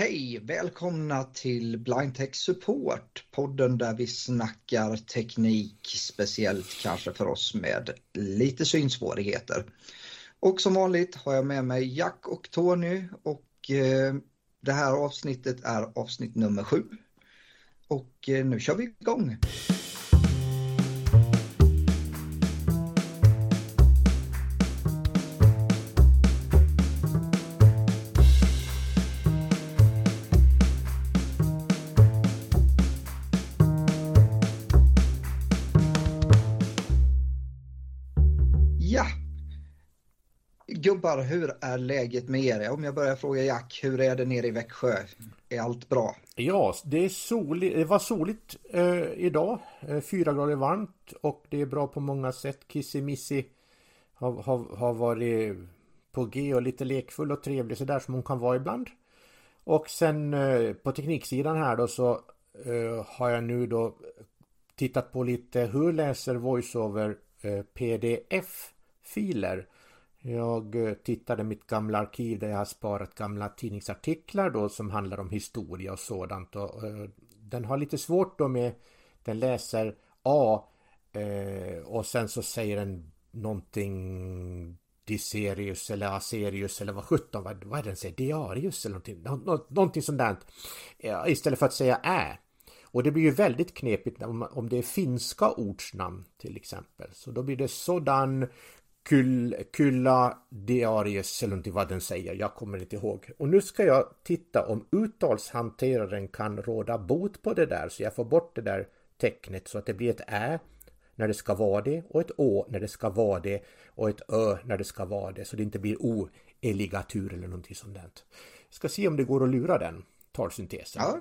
Hej! Välkomna till Blindtech Support, podden där vi snackar teknik, speciellt kanske för oss med lite synsvårigheter. Och som vanligt har jag med mig Jack och Tony och eh, det här avsnittet är avsnitt nummer sju. Och eh, nu kör vi igång! Gubbar, hur är läget med er? Om jag börjar fråga Jack, hur är det nere i Växjö? Är allt bra? Ja, det, är soligt, det var soligt eh, idag. Eh, fyra grader varmt och det är bra på många sätt. Kissimissy har, har, har varit på G och lite lekfull och trevlig sådär som hon kan vara ibland. Och sen eh, på tekniksidan här då så eh, har jag nu då tittat på lite hur läser VoiceOver eh, pdf-filer jag eh, tittade mitt gamla arkiv där jag har sparat gamla tidningsartiklar då som handlar om historia och sådant. Och, eh, den har lite svårt då med, den läser A eh, och sen så säger den någonting Diserius eller Aserius eller vad sjutton, vad, vad är det den säger? Diarius eller någonting, Nå, någonting sånt där. Istället för att säga Ä. Och det blir ju väldigt knepigt om, om det är finska ortsnamn till exempel. Så då blir det sådan Kulla Kylla Diaries eller vad den säger, jag kommer inte ihåg. Och nu ska jag titta om uttalshanteraren kan råda bot på det där så jag får bort det där tecknet så att det blir ett Ä när det ska vara det och ett Å när det ska vara det och ett Ö när det ska vara det så det inte blir O-eligatur eller någonting sånt Jag Ska se om det går att lura den talsyntesen. Ja,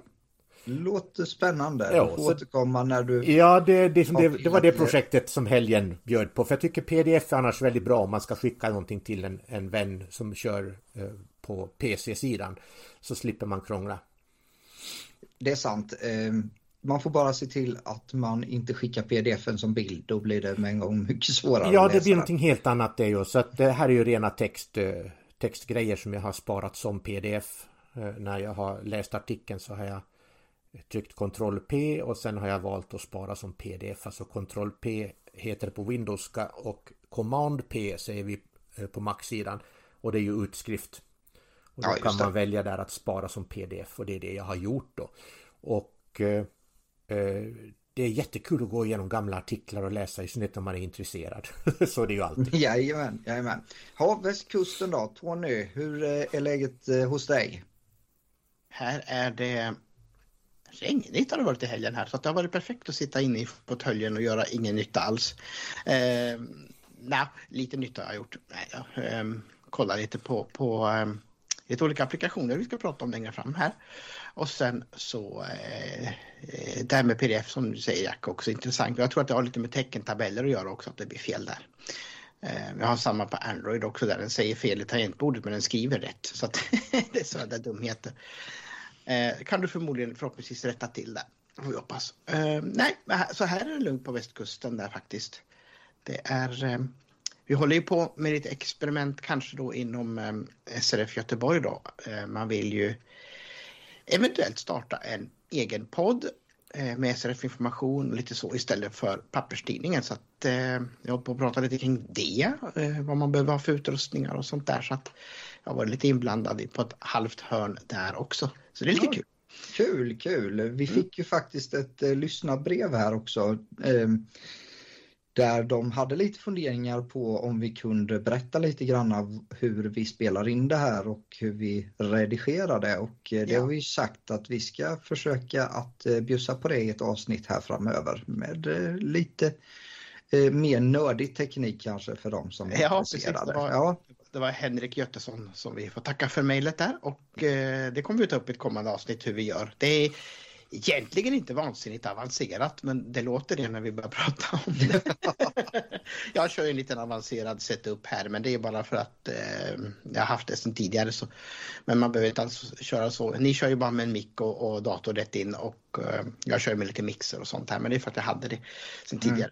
Låter spännande. Ja, du får så, återkomma när du... Ja, det, det, det, det, var det projektet som helgen bjöd på. För jag tycker pdf är annars väldigt bra om man ska skicka någonting till en, en vän som kör eh, på PC-sidan. Så slipper man krångla. Det är sant. Eh, man får bara se till att man inte skickar pdf-en som bild. Då blir det med en gång mycket svårare Ja, det blir någonting helt annat det ju. Så att det här är ju rena text, eh, textgrejer som jag har sparat som pdf. Eh, när jag har läst artikeln så har jag tryckt Ctrl P och sen har jag valt att spara som pdf. Alltså Ctrl P heter på Windows och Command P säger vi eh, på Mac-sidan. Och det är ju utskrift. Och då ja, kan man välja där att spara som pdf och det är det jag har gjort då. Och eh, eh, det är jättekul att gå igenom gamla artiklar och läsa i synnerhet om man är intresserad. Så det är ju alltid. Jajamän, jajamän. Ha, västkusten då, Tony, hur eh, är läget hos dig? Här är det Alltså, regnigt har det varit i helgen här så det har varit perfekt att sitta inne i fåtöljen och göra ingen nytta alls. Eh, Nej, lite nytta har jag gjort. Nej, jag eh, kollar lite på, på eh, lite olika applikationer vi ska prata om längre fram här. Och sen så eh, det här med pdf som du säger Jack också intressant. Jag tror att det har lite med teckentabeller att göra också att det blir fel där. Eh, jag har samma på Android också där den säger fel i tangentbordet men den skriver rätt. Så att det är sådana där dumheter. Eh, kan du förmodligen förhoppningsvis rätta till det. Får vi hoppas. Eh, nej, så här är det lugnt på västkusten där faktiskt. Det är, eh, vi håller ju på med lite experiment kanske då inom eh, SRF Göteborg då. Eh, man vill ju eventuellt starta en egen podd eh, med SRF Information och lite så istället för papperstidningen. Så att eh, jag håller på att prata lite kring det, eh, vad man behöver ha för utrustningar och sånt där. Så att jag var lite inblandad på ett halvt hörn där också. Så det är lite ja, kul. Kul, kul. Vi mm. fick ju faktiskt ett eh, lyssnarbrev här också. Eh, där de hade lite funderingar på om vi kunde berätta lite grann av hur vi spelar in det här och hur vi redigerar det och eh, det ja. har vi sagt att vi ska försöka att eh, bjussa på det i ett avsnitt här framöver med eh, lite mer nördig teknik kanske för dem som är ja, intresserade. Precis, det, var, ja det var Henrik Göttesson som vi får tacka för mejlet där och eh, det kommer vi ta upp i ett kommande avsnitt hur vi gör. Det är egentligen inte vansinnigt avancerat men det låter det när vi börjar prata om det. jag kör ju en liten avancerad setup här men det är bara för att eh, jag har haft det sedan tidigare. Så, men man behöver inte alls köra så. Ni kör ju bara med en mick och, och dator rätt in och eh, jag kör med lite mixer och sånt här men det är för att jag hade det sedan mm. tidigare.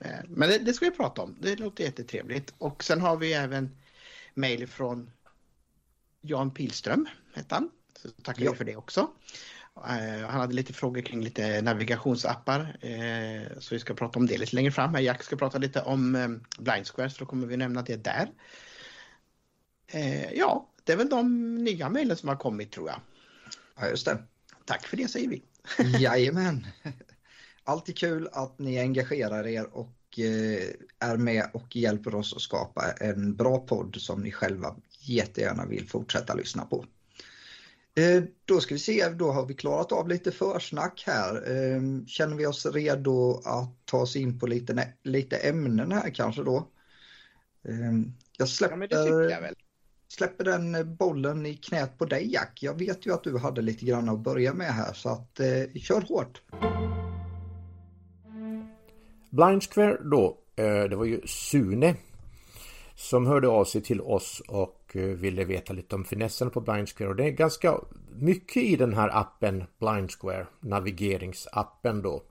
Mm. Men det, det, ska vi prata om. Det låter jättetrevligt. Och sen har vi även mejl från Jan Pilström, hette han. Så tackar vi för det också. Han hade lite frågor kring lite navigationsappar. Så vi ska prata om det lite längre fram. Jack ska prata lite om Blind Square så då kommer vi nämna det där. Ja, det är väl de nya mejlen som har kommit tror jag. Ja, just det. Tack för det säger vi. Jajamän. Alltid kul att ni engagerar er och eh, är med och hjälper oss att skapa en bra podd som ni själva jättegärna vill fortsätta lyssna på. Eh, då ska vi se, då har vi klarat av lite försnack här. Eh, känner vi oss redo att ta oss in på lite, lite ämnen här kanske då? Jag släpper, ja, jag släpper den bollen i knät på dig Jack. Jag vet ju att du hade lite grann att börja med här så att eh, kör hårt. Blind Square då, eh, det var ju Sune som hörde av sig till oss och eh, ville veta lite om finessen på Blind Square. Och det är ganska mycket i den här appen Blind Square, navigeringsappen då.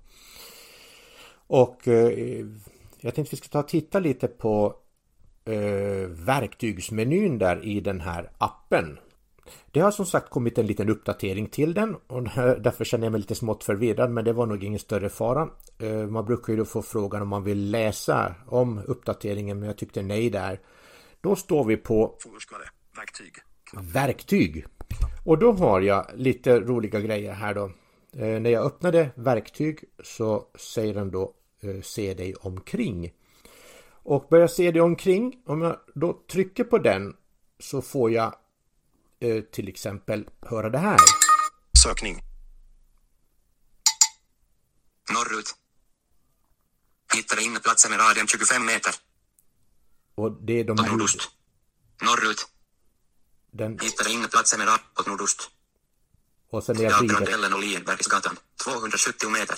Och eh, jag tänkte vi ska ta och titta lite på verktygsmenyn där i den här appen. Det har som sagt kommit en liten uppdatering till den och därför känner jag mig lite smått förvirrad men det var nog ingen större fara. Eh, man brukar ju då få frågan om man vill läsa om uppdateringen men jag tyckte nej där. Då står vi på verktyg. verktyg. Och då har jag lite roliga grejer här då. Eh, när jag öppnade verktyg så säger den då eh, se dig omkring. Och börjar se dig omkring, om jag då trycker på den så får jag till exempel höra det här. Sökning. Norrut. Hittade inneplatser med radien 25 meter. Och det är de här... Nordost. Norrut. Den... Hittade inneplatser med radien åt nordost. Och sen när jag vrider... Och Lienbergsgatan. 270 meter.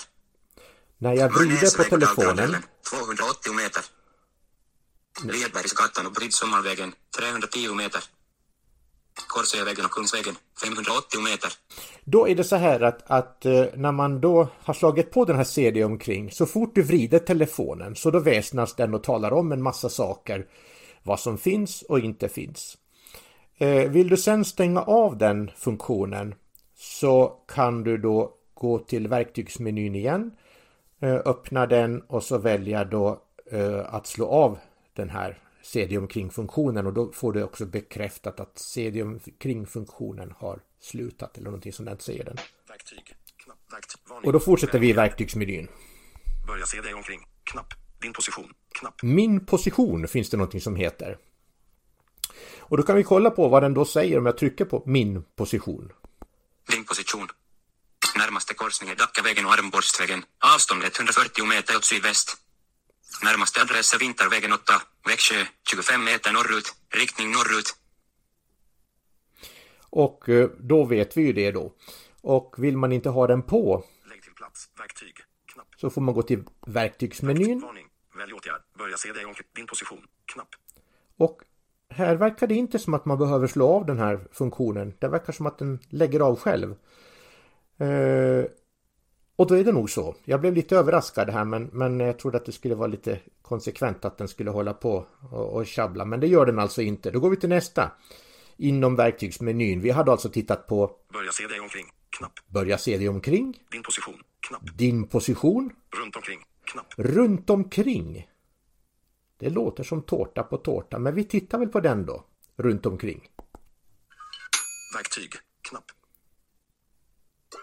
När jag vrider på telefonen... 280 meter. Lienbergsgatan och Briddsommarvägen. 310 meter. Korsövägen och Kungsvägen 580 meter. Då är det så här att, att eh, när man då har slagit på den här CD omkring så fort du vrider telefonen så då väsnas den och talar om en massa saker. Vad som finns och inte finns. Eh, vill du sen stänga av den funktionen så kan du då gå till verktygsmenyn igen. Eh, öppna den och så välja då att slå av den här CD omkring-funktionen och då får du också bekräftat att CD omkring-funktionen har slutat eller någonting som den säger den. Verktyg. Knapp, verktyg, och då fortsätter vi i verktygsmenyn. Börja CD omkring. Knapp. Din position. Knapp. Min position finns det någonting som heter. Och då kan vi kolla på vad den då säger om jag trycker på min position. Din position. Närmaste korsning är Dackavägen och Armborstvägen. Avståndet 140 meter åt sydväst. Närmaste adress är Vintervägen 8, Växjö, 25 meter norrut, riktning norrut. Och eh, då vet vi ju det då. Och vill man inte ha den på Lägg till plats, verktyg, knapp. Så får man gå till verktygsmenyn. Välj åtgärd, börja se dig din position, knapp. Och här verkar det inte som att man behöver slå av den här funktionen. Det verkar som att den lägger av själv. Och då är det nog så. Jag blev lite överraskad här men, men jag trodde att det skulle vara lite konsekvent att den skulle hålla på och, och tjabbla. Men det gör den alltså inte. Då går vi till nästa. Inom verktygsmenyn. Vi hade alltså tittat på Börja se dig omkring. Knapp. Börja se dig omkring. Din position. Knapp. Din position. Runt omkring. Knapp. Runt omkring. Det låter som tårta på tårta men vi tittar väl på den då. Runt omkring. Verktyg. Knapp.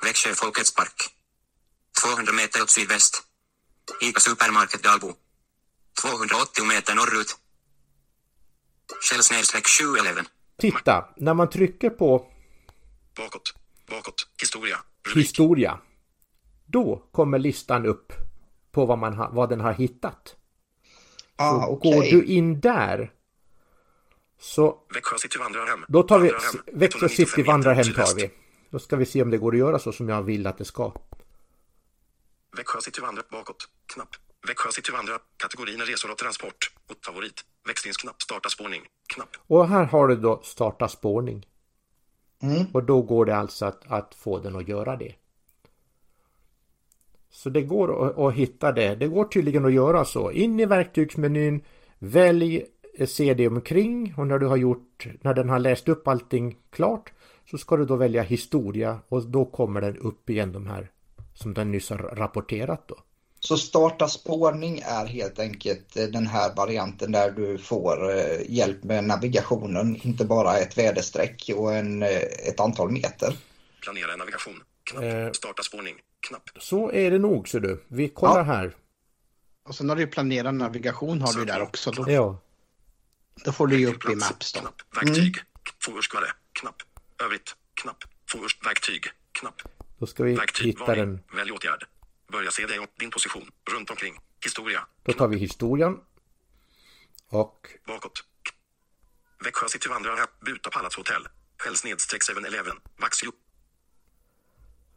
Växjö Folkets Park. 200 meter åt sydväst. Ica Supermarket Dalbo. 280 meter norrut. Shell 711. Titta, när man trycker på Bakåt, bakåt, historia, rubrik. Historia. Då kommer listan upp på vad, man ha, vad den har hittat. Ah, okay. Går du in där så... Växjö City vandrarhem. Då tar vi... Växjö City vandrarhem tar vi. Då ska vi se om det går att göra så som jag vill att det ska. Växjö City vandra bakåt. Knapp. Växjö City vandra. Kategorin är resor och transport. Och favorit. Växlingsknapp. Starta spårning. Knapp. Och här har du då starta spårning. Mm. Och då går det alltså att, att få den att göra det. Så det går att, att hitta det. Det går tydligen att göra så. In i verktygsmenyn. Välj CD omkring och när du har gjort, när den har läst upp allting klart så ska du då välja historia och då kommer den upp igen de här som den nyss har rapporterat då. Så starta spårning är helt enkelt eh, den här varianten där du får eh, hjälp med navigationen, inte bara ett väderstreck och en, eh, ett antal meter. Planera navigation. Knapp. Eh. Starta spårning. Knapp. Så är det nog ser du. Vi kollar Ja. här. Och sen har du ju planerad navigation har du där också. Då, Ja, då får du ju upp i. Maps då. Knapp. Verktyg. Fårskare. Knapp. Övrigt. Knapp. Fårs. Verktyg. Knapp. Då ska vi Verktyg. hitta Varning. den. Välj åtgärd. Börja se dig om din position. Runt omkring. Historia. Då tar vi historien. Och Bakåt. Växjö City vandrarhem. Buta Palatshotell. Skäll snedstreck 7-Eleven. Vaxjo.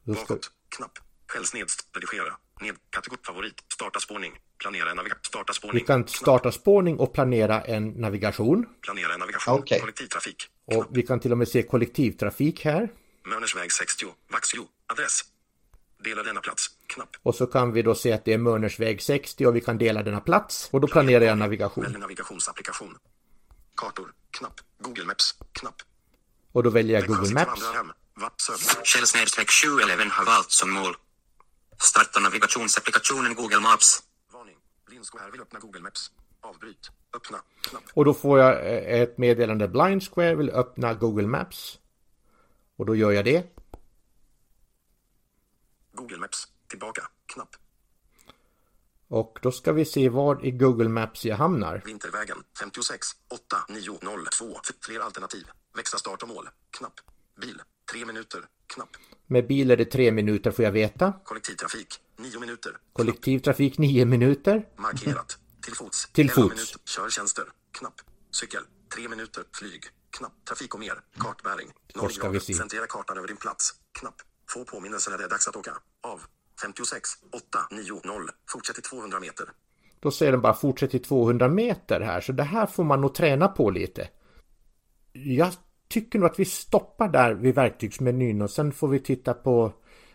Bakåt. Knapp. Skäll snedstreck. Redigera. Ned. Kategori. Favorit. Starta spårning. Planera en navigation. Starta spårning. vi kan Knapp. starta spårning och planera en navigation. Planera en navigation. Okej. Kollektivtrafik. Och vi kan till och med se kollektivtrafik här. Mörnersväg 60. Vaxjo. Adress. Dela denna plats. Knapp. Och så kan vi då se att det är Mörnersväg 60 och vi kan dela denna plats. Och då planerar jag navigation. Välj navigationsapplikation. Kartor. Knapp. Google Maps. Knapp. Och då väljer jag Google Maps. Shell snedstreck 7 eleven har valt som mål. Starta navigationsapplikationen Google Maps. Varning. Här vill öppna Google Maps. Avbryt. Öppna. Knapp. Och då får jag eh, ett meddelande Blind Square vill öppna Google Maps. Och då gör jag det. Google Maps. Tillbaka. Knapp. Och då ska vi se var i Google Maps jag hamnar. Vintervägen 56 8 9 0 2. Fler alternativ. Växla start och mål. Knapp. Bil. 3 minuter. Knapp. Med bil är det tre minuter får jag veta. Kollektivtrafik. 9 minuter. Kollektivtrafik nio minuter. Markerat. Till fots. Till 11 fots. minuter. Körtjänster. Knapp. Cykel. 3 minuter. Flyg. Knapp. Trafik och mer. Kartbäring. 0 ska vi se. Centrera kartan över din plats. Knapp. Få påminnelser när det är dags att åka. Av. 56 8 9 0. Fortsätt till 200 meter. Då säger den bara fortsätt till 200 meter här. Så det här får man nog träna på lite. Jag tycker nog att vi stoppar där vid verktygsmenyn och sen får vi titta på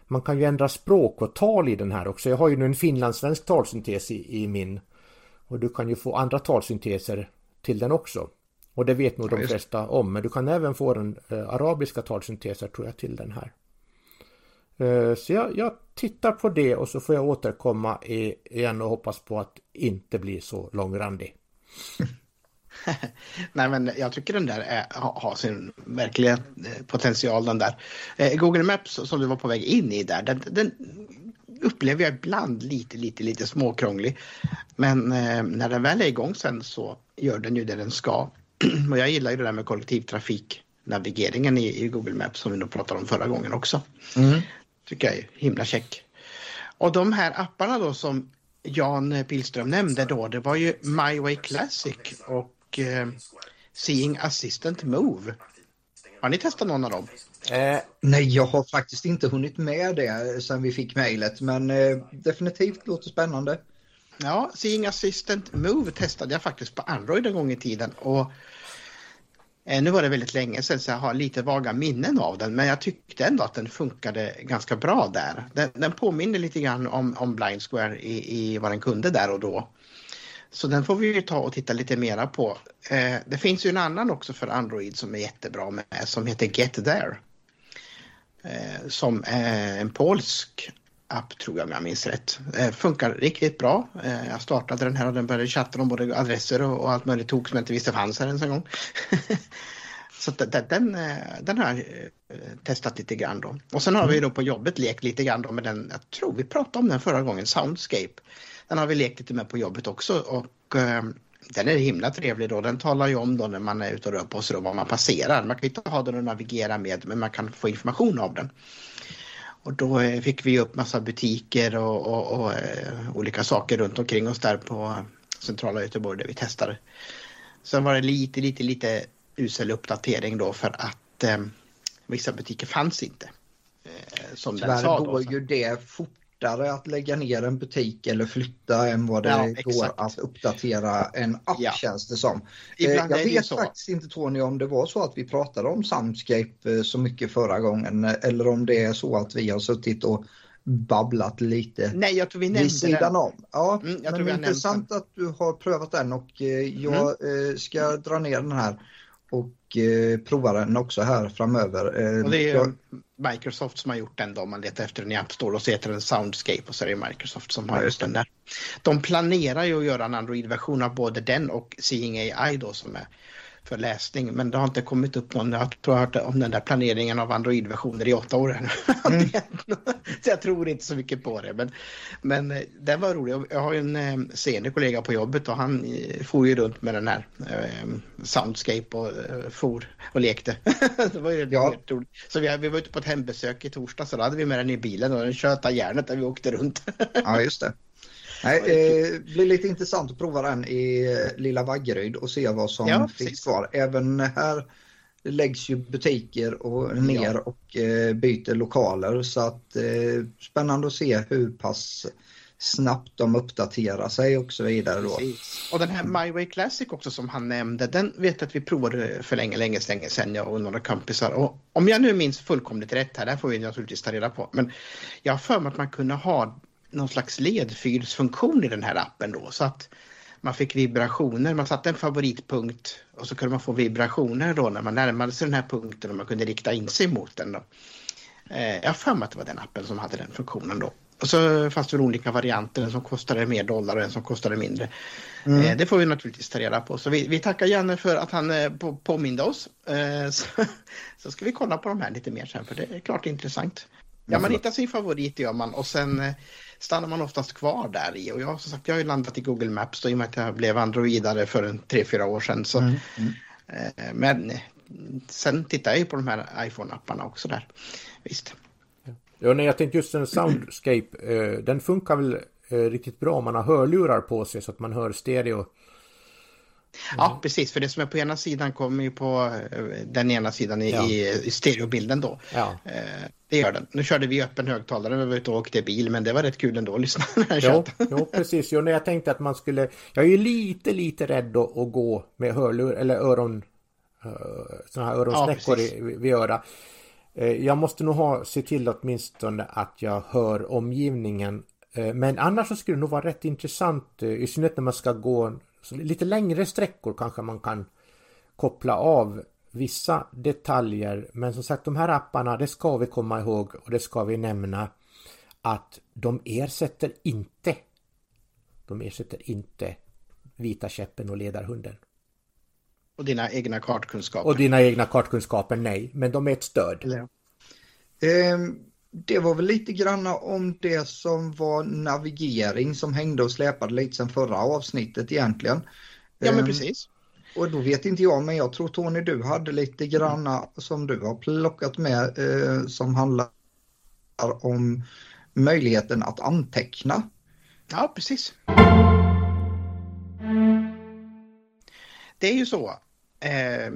man kan ju ändra språk och tal i den här också. Jag har ju nu en finlandssvensk talsyntes i, i min. Och du kan ju få andra talsynteser till den också. Och det vet nog de flesta om. Men du kan även få den eh, arabiska talsynteser tror jag till den här. Eh, Så jag, jag tittar på det och så får jag återkomma i, igen och hoppas på att inte bli så långrandig. Nej men jag tycker den där är, har, har sin verkliga eh, potential den där. Eh, Google Maps som du var på väg in i där, den, den upplever jag ibland lite, lite, lite småkrånglig. Men eh, när den väl är igång sen så gör den ju det den ska. Och jag gillar ju det där med kollektivtrafiknavigeringen i, i Google Maps som vi nog pratade om förra gången också. Tycker jag är himla check. Och de här apparna då som Jan Billström nämnde då, det var ju My Way Classic och eh, Seeing Assistant Move. Har ni testat någon av dem? Eh, Nej, jag har faktiskt inte hunnit med det sen vi fick mejlet, men eh, definitivt låter spännande. Ja, Seeing Assistant Move testade jag faktiskt på Android en gång i tiden och Eh, nu var det väldigt länge sedan så jag har lite vaga minnen av den men jag tyckte ändå att den funkade ganska bra där. Den, den påminner lite grann om, om Blind Square i, i vad den kunde där och då. Så den får vi ju ta och titta lite mera på. Eh, det finns ju en annan också för Android som är jättebra med som heter Get There. Eh, som är en polsk app tror jag om jag minns rätt. Eh, funkar riktigt bra. Eh, jag startade den här och den började chatta om både adresser och, och allt möjligt tok som jag inte visste fanns här ens en gång. Så den, den, den eh, har jag eh, testat lite grann då. Och sen har vi då på jobbet lekt lite grann då med den, jag tror vi pratade om den förra gången, Soundscape. Den har vi lekt lite med på jobbet också och eh, den är himla trevlig då. Den talar ju om då när man är ute och rör på sig då vad man passerar. Man kan inte ha den att navigera med men man kan få information av den. Och då eh, fick vi upp massa butiker och, och, och eh, olika saker runt omkring oss där på centrala Göteborg där vi testade. Sen var det lite, lite, lite usel uppdatering då för att eh, vissa butiker fanns inte. Eh, som den Tyvärr sa då. går ju det fortare att lägga ner en butik eller flytta än vad det Ja, går att uppdatera en app Ja. känns det som. Ibland Eh, jag vet faktiskt inte Tony om det var så att vi pratade om Soundscape eh, så mycket förra gången eller om det är så att vi har suttit och babblat lite Nej, jag tror vi nämnde vid sidan den. om. Ja, Mm, men intressant att du har prövat den och eh, jag Mm. ska dra ner den här och eh, prova den också här framöver. Eh, och det är jag... Microsoft som har gjort den då, om man letar efter den i App Store och så heter den Soundscape och så är det Microsoft som har ja, gjort den där. De planerar ju att göra en Android-version av både den och Seeing AI då som är för läsning. Men det har inte kommit upp någon, jag tror jag har hört om den där planeringen av Android-versioner i åtta år. Mm. så jag tror inte så mycket på det. Men, men eh, den var rolig. Jag har ju en eh, senior kollega på jobbet och han eh, for ju runt med den här eh, Soundscape och eh, for och lekte. det var ju ja. roligt. Så vi, vi var ute på ett hembesök i torsdag så då hade vi med den i bilen och den tjötade järnet när vi åkte runt. ja, just det. Nej, det eh, blir lite intressant att prova den i eh, Lilla Vaggeryd och se vad som ja, finns kvar. Även här läggs ju butiker och ner ja. och eh, byter lokaler så att eh, spännande att se hur pass snabbt de uppdaterar sig och så vidare då. Precis. Och den här My Way Classic också som han nämnde, den vet jag att vi provade för länge, länge, länge sedan jag och några kompisar. Och om jag nu minns fullkomligt rätt här, det får vi naturligtvis ta reda på, men jag har för mig att man kunde ha någon slags ledfyrsfunktion i den här appen då så att man fick vibrationer. Man satte en favoritpunkt och så kunde man få vibrationer då när man närmade sig den här punkten och man kunde rikta in sig mot den. Då. Eh, jag har för mig att det var den appen som hade den funktionen då. Och så fanns det olika varianter, en som kostade mer dollar och en som kostade mindre. Mm. Eh, det får vi naturligtvis ta reda på. Så vi, vi tackar Janne för att han eh, på, påminde oss. Så, så, ska vi kolla på de här lite mer sen för det är klart intressant. Ja, man hittar sin favorit gör man och sen eh, stannar man oftast kvar där i. Och jag, som sagt, jag har ju landat i Google Maps då, i och med att jag blev androidare för en tre, fyra år sedan. Så, mm. Mm. Eh, men sen tittar jag ju på de här iPhone-apparna också där. Visst. Ja, nej, jag tänkte just en Soundscape, eh, den funkar väl eh, riktigt bra om man har hörlurar på sig så att man hör stereo. Ja, precis. För det som är på ena sidan kommer ju på eh, den ena sidan i, ja. i, i stereobilden då. Ja. Eh, det gör den. Nu körde vi öppen högtalare när vi var ute och åkte bil, men det var rätt kul ändå att lyssna. jo, jo, precis. Jo, när jag tänkte att man skulle... Jag är ju lite, lite rädd att, att gå med hörlur eller öron... Eh, sådana här öronsnäckor ja, vid, vid öra. Jag måste nog ha, se till åtminstone att jag hör omgivningen. Men annars så skulle det nog vara rätt intressant, i synnerhet när man ska gå så lite längre sträckor kanske man kan koppla av vissa detaljer. Men som sagt de här apparna det ska vi komma ihåg och det ska vi nämna att de ersätter inte de ersätter inte vita käppen och ledarhunden. Och dina egna kartkunskaper. Och dina egna kartkunskaper, nej. Men de är ett stöd. Ja. Ehm, det var väl lite granna om det som var navigering som hängde och släpade lite sen förra avsnittet egentligen. Ja men ehm, precis. Och då vet inte jag, men jag tror Tony du hade lite granna som du har plockat med eh, som handlar om möjligheten att anteckna. Ja, precis. Det är ju så. Eh,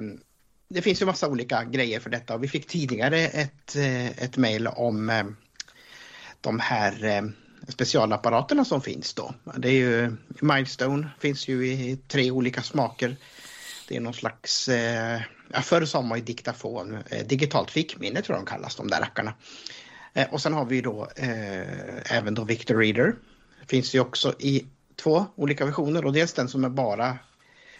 det finns ju massa olika grejer för detta. och Vi fick tidigare ett, eh, ett mejl om eh, de här eh, specialapparaterna som finns då. Det är ju Milestone finns ju i tre olika smaker. Det är någon slags, ja, förr sa man ju diktafon, digitalt fickminne tror jag de kallas de där rackarna. Och sen har vi då eh, även då Victor Reader. Finns ju också i två olika versioner och dels den som är bara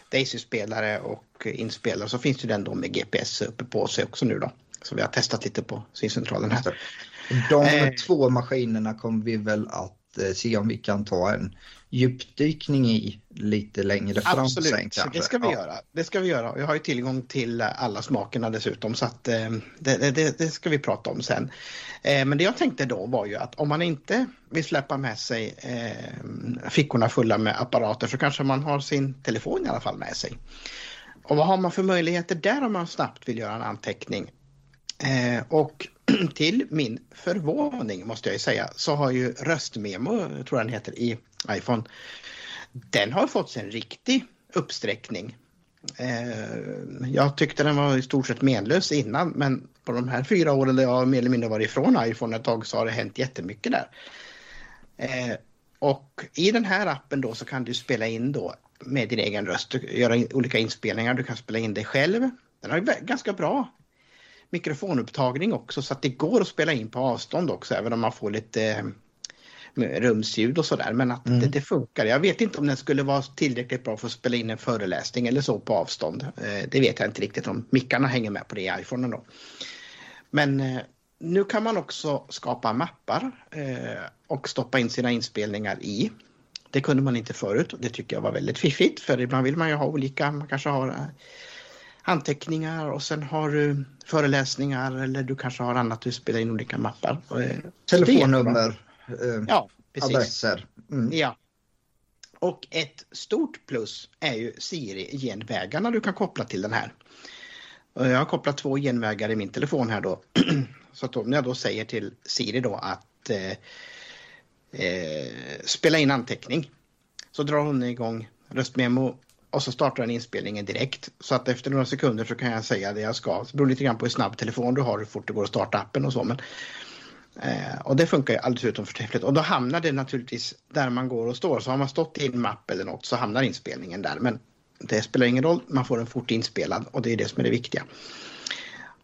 Daisy-spelare och inspelare så finns det den då med GPS uppe på sig också nu då. Så vi har testat lite på syncentralen här. De eh. två maskinerna kommer vi väl att eh, se om vi kan ta en djupdykning i lite längre fram Absolut, sen kanske. det ska vi ja. göra. Det ska vi göra. Jag har ju tillgång till alla smakerna dessutom så att eh, det, det, det, ska vi prata om sen. Eh, men det jag tänkte då var ju att om man inte vill släppa med sig eh, fickorna fulla med apparater så kanske man har sin telefon i alla fall med sig. Och vad har man för möjligheter där om man snabbt vill göra en anteckning? Eh, och till min förvåning måste jag ju säga så har ju röstmemo, tror jag den heter, i iPhone, den har fått sig en riktig uppsträckning. Eh, jag tyckte den var i stort sett menlös innan men på de här fyra åren där jag mer eller mindre varit ifrån iPhone ett tag så har det hänt jättemycket där. Eh, och i den här appen då så kan du spela in då med din egen röst, göra olika inspelningar, du kan spela in dig själv. Den har ganska bra mikrofonupptagning också så att det går att spela in på avstånd också även om man får lite med rumsljud och sådär men att Mm. det, det funkar. Jag vet inte om den skulle vara tillräckligt bra för att spela in en föreläsning eller så på avstånd. Eh, Det vet jag inte riktigt om mickarna hänger med på det i iPhonen då. Men eh, nu kan man också skapa mappar eh, och stoppa in sina inspelningar i. Det kunde man inte förut och det tycker jag var väldigt fiffigt för ibland vill man ju ha olika, man kanske har eh, anteckningar och sen har du föreläsningar eller du kanske har annat du spelar in olika mappar. Eh. Telefonnummer, eh, Ja, precis. adresser. Mm. Ja. Och ett stort plus är ju Siri-genvägarna du kan koppla till den här. Jag har kopplat två genvägar i min telefon här då. Så att om jag då säger till Siri då att eh, eh, spela in anteckning så drar hon igång röstmemo och så startar den inspelningen direkt. Så att efter några sekunder så kan jag säga det jag ska. Det beror lite grann på hur snabb telefon du har, hur fort det går att starta appen och så. Men, eh, och det funkar ju alldeles utom förträffligt. Och då hamnar det naturligtvis där man går och står. Så har man stått i en mapp eller något så hamnar inspelningen där. Men det spelar ingen roll, man får den fort inspelad och det är det som är det viktiga.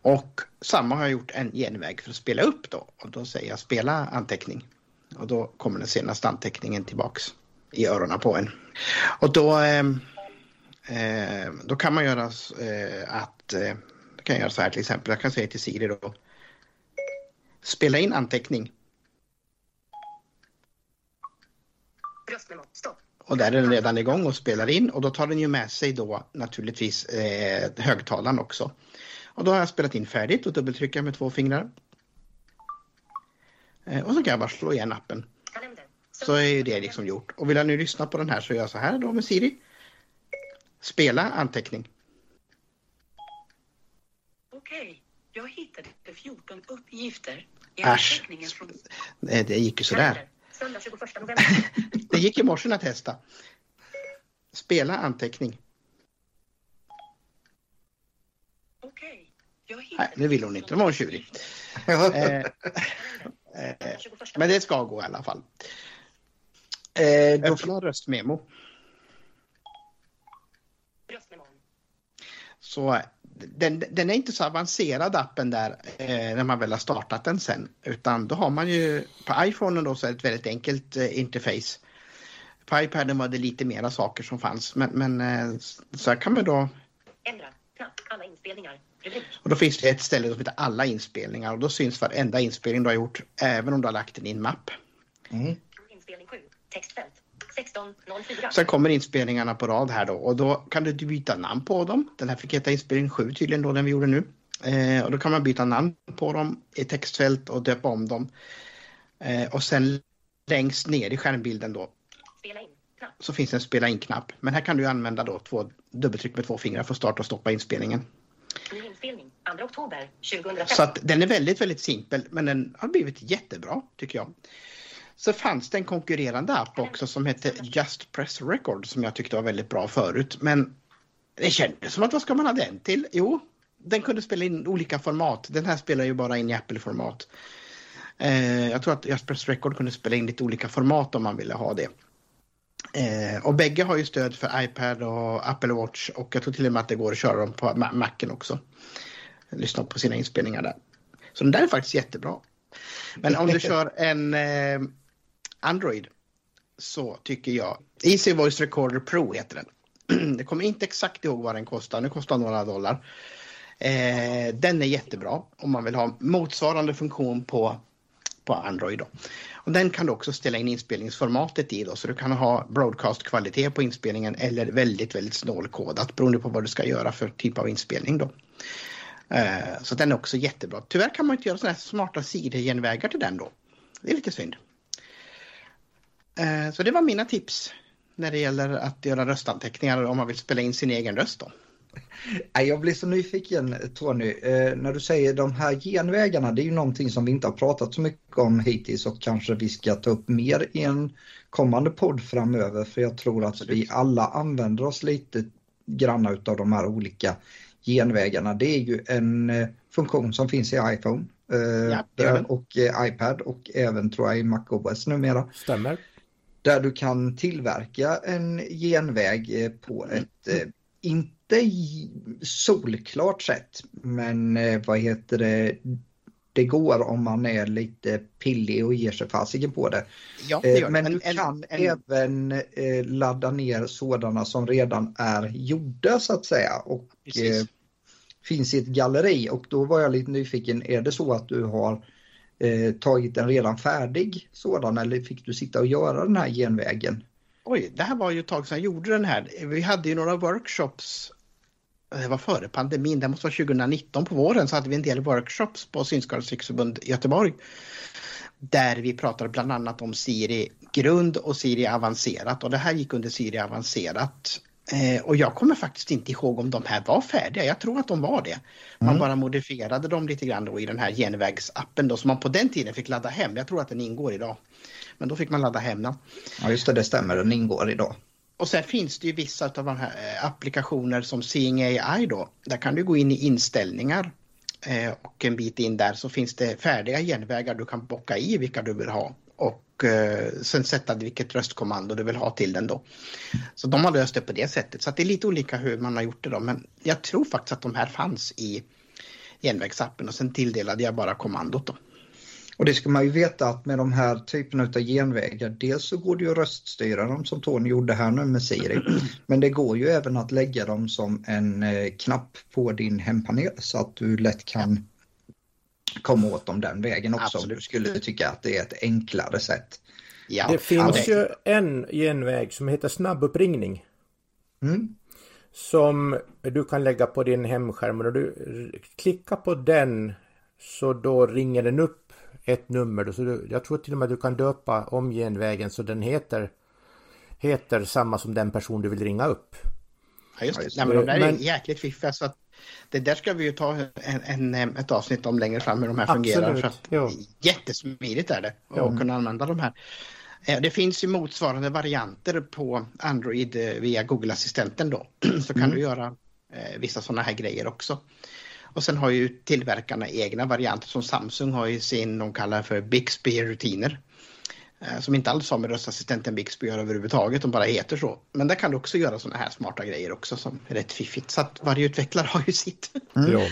Och samma har jag gjort en genväg för att spela upp då. Och då säger jag spela anteckning. Och då kommer den senaste anteckningen tillbaks i öronen på en. Och då, eh, eh, då kan man göra eh, att, eh, kan jag göra så här till exempel, jag kan säga till Siri då. Spela in anteckning. Röstmemo. Stopp. Och där är den redan igång och spelar in och då tar den ju med sig då naturligtvis eh, högtalaren också. Och då har jag spelat in färdigt och dubbeltrycker med två fingrar. Eh, och så kan jag bara slå igen appen. Så är ju det liksom gjort. Och vill jag nu lyssna på den här så gör jag så här då med Siri. Spela anteckning. Okej. Jag hittade 14 uppgifter i Äsch. anteckningen från Eh, Det gick ju sådär. kalender. Söndag 21 november. Det gick i morse jag testade. Spela anteckning. Okej. Jag Nej, hittade nu vill hon inte. Nu var hon tjurig. Eh, eh, 21 men det ska gå i alla fall. Eh, då, Öppna röstmemo. Röstmemon. Så den, den är inte så avancerad appen där eh, när man väl har startat den sen. Utan då har man ju på iPhonen då så är det ett väldigt enkelt eh, interface. På iPaden var det lite mera saker som fanns men, men eh, så här kan man då Ändra. Knapp. Alla inspelningar. Och då finns det ett ställe som heter alla inspelningar och då syns varenda inspelning du har gjort även om du har lagt den i en mapp. mm. Inspelning 7. Textfält. 16.04. Sen kommer inspelningarna på rad här då och då kan du byta namn på dem. Den här fick heta inspelning 7 tydligen då den vi gjorde nu. Eh, och då kan man byta namn på dem i textfält och döpa om dem. Eh, och sen längst ner i skärmbilden då så finns en spela in-knapp. Men här kan du använda då två dubbeltryck med två fingrar för att starta och stoppa inspelningen. Ny inspelning. 2 oktober 2005. Så att den är väldigt, väldigt simpel men den har blivit jättebra tycker jag. Så fanns det en konkurrerande app också som hette Just Press Record som jag tyckte var väldigt bra förut. Men det kändes som att vad ska man ha den till? Jo, den kunde spela in olika format. Den här spelar ju bara in i Apple-format. Eh, jag tror att Just Press Record kunde spela in lite olika format om man ville ha det. Eh, och bägge har ju stöd för iPad och Apple Watch och jag tror till och med att det går att köra dem på Ma- Macen också. Lyssna på sina inspelningar där. Så den där är faktiskt jättebra. Men om du kör en eh, Android så tycker jag Easy Voice Recorder Pro heter den. Jag kommer inte exakt ihåg vad den kostar. Nu kostar några dollar. Eh, den är jättebra om man vill ha motsvarande funktion på, på Android. Då. Och den kan du också ställa in inspelningsformatet i då, så du kan ha broadcast-kvalitet på inspelningen eller väldigt, väldigt snålkodat beroende på vad du ska göra för typ av inspelning. Då. Eh, så den är också jättebra. Tyvärr kan man inte göra sådana här smarta sidogenvägar till den då. Det är lite synd. Eh, så det var mina tips när det gäller att göra röstanteckningar om man vill spela in sin egen röst. Då. Jag blir så nyfiken Tony, eh, när du säger de här genvägarna, det är ju någonting som vi inte har pratat så mycket om hittills och kanske vi ska ta upp mer i en kommande podd framöver för jag tror att vi alla använder oss lite granna utav de här olika genvägarna. Det är ju en eh, funktion som finns i iPhone Ja, och iPad och även tror jag i MacOS numera. Stämmer. Där du kan tillverka en genväg eh, på ett eh, inte solklart sätt men eh, vad heter det det går om man är lite pillig och ger sig fasiken på det. Ja, det gör Men du En- kan en- även eh, ladda ner sådana som redan är gjorda så att säga och Precis. finns i ett galleri och då var jag lite nyfiken, är det så att du har eh, tagit en redan färdig sådan eller fick du sitta och göra den här genvägen? Oj, det här var ju ett tag sedan jag gjorde den här. Vi hade ju några workshops. Eh, det var före pandemin, det måste vara 2019 på våren så hade vi en del workshops på Synskadades riksförbund i Göteborg. Där vi pratade bland annat om Siri grund och Siri avancerat och det här gick under Siri avancerat. Eh, och jag kommer faktiskt inte ihåg om de här var färdiga, jag tror att de var det. Man Mm. bara modifierade dem lite grann då i den här genvägsappen då som man på den tiden fick ladda hem. Jag tror att den ingår idag. Men då fick man ladda hem den. Ja just det, det stämmer, den ingår idag. Och sen finns det ju vissa av de här eh, applikationer som Seeing AI då. Där kan du gå in i inställningar eh, och en bit in där så finns det färdiga genvägar du kan bocka i vilka du vill ha och eh, sen sätta vilket röstkommando du vill ha till den då. Så de har löst det på det sättet så att det är lite olika hur man har gjort det då men jag tror faktiskt att de här fanns i genvägsappen och sen tilldelade jag bara kommandot då. Och det ska man ju veta att med de här typerna av genvägar, dels så går det ju att röststyra dem som Tony gjorde här nu med Siri, men det går ju även att lägga dem som en eh, knapp på din hempanel så att du lätt kan komma åt dem den vägen också om Absolut. du skulle tycka att det är ett enklare sätt. Ja, Det finns ju en genväg som heter snabbuppringning. Mm. Som du kan lägga på din hemskärm. Och du klickar på den så då ringer den upp ett nummer. Då. Så du, jag tror till och med du kan döpa om genvägen så den heter, heter samma som den person du vill ringa upp. Ja, just det. Nej, men de där Men- är jäkligt fiffiga så att det där ska vi ju ta en, en, ett avsnitt om längre fram hur de här fungerar. För att ja. Jättesmidigt är det att Ja. kunna använda de här. Eh, Det finns ju motsvarande varianter på Android eh, via Google-assistenten då. Så kan du göra eh, vissa sådana här grejer också. Och sen har ju tillverkarna egna varianter som Samsung har ju sin, de kallar för Bixby-rutiner. Eh, Som inte alls har med röstassistenten Bixby att göra överhuvudtaget, de bara heter så. Men där kan du också göra sådana här smarta grejer också som är rätt fiffigt. Så att varje utvecklare har ju sitt. Ja.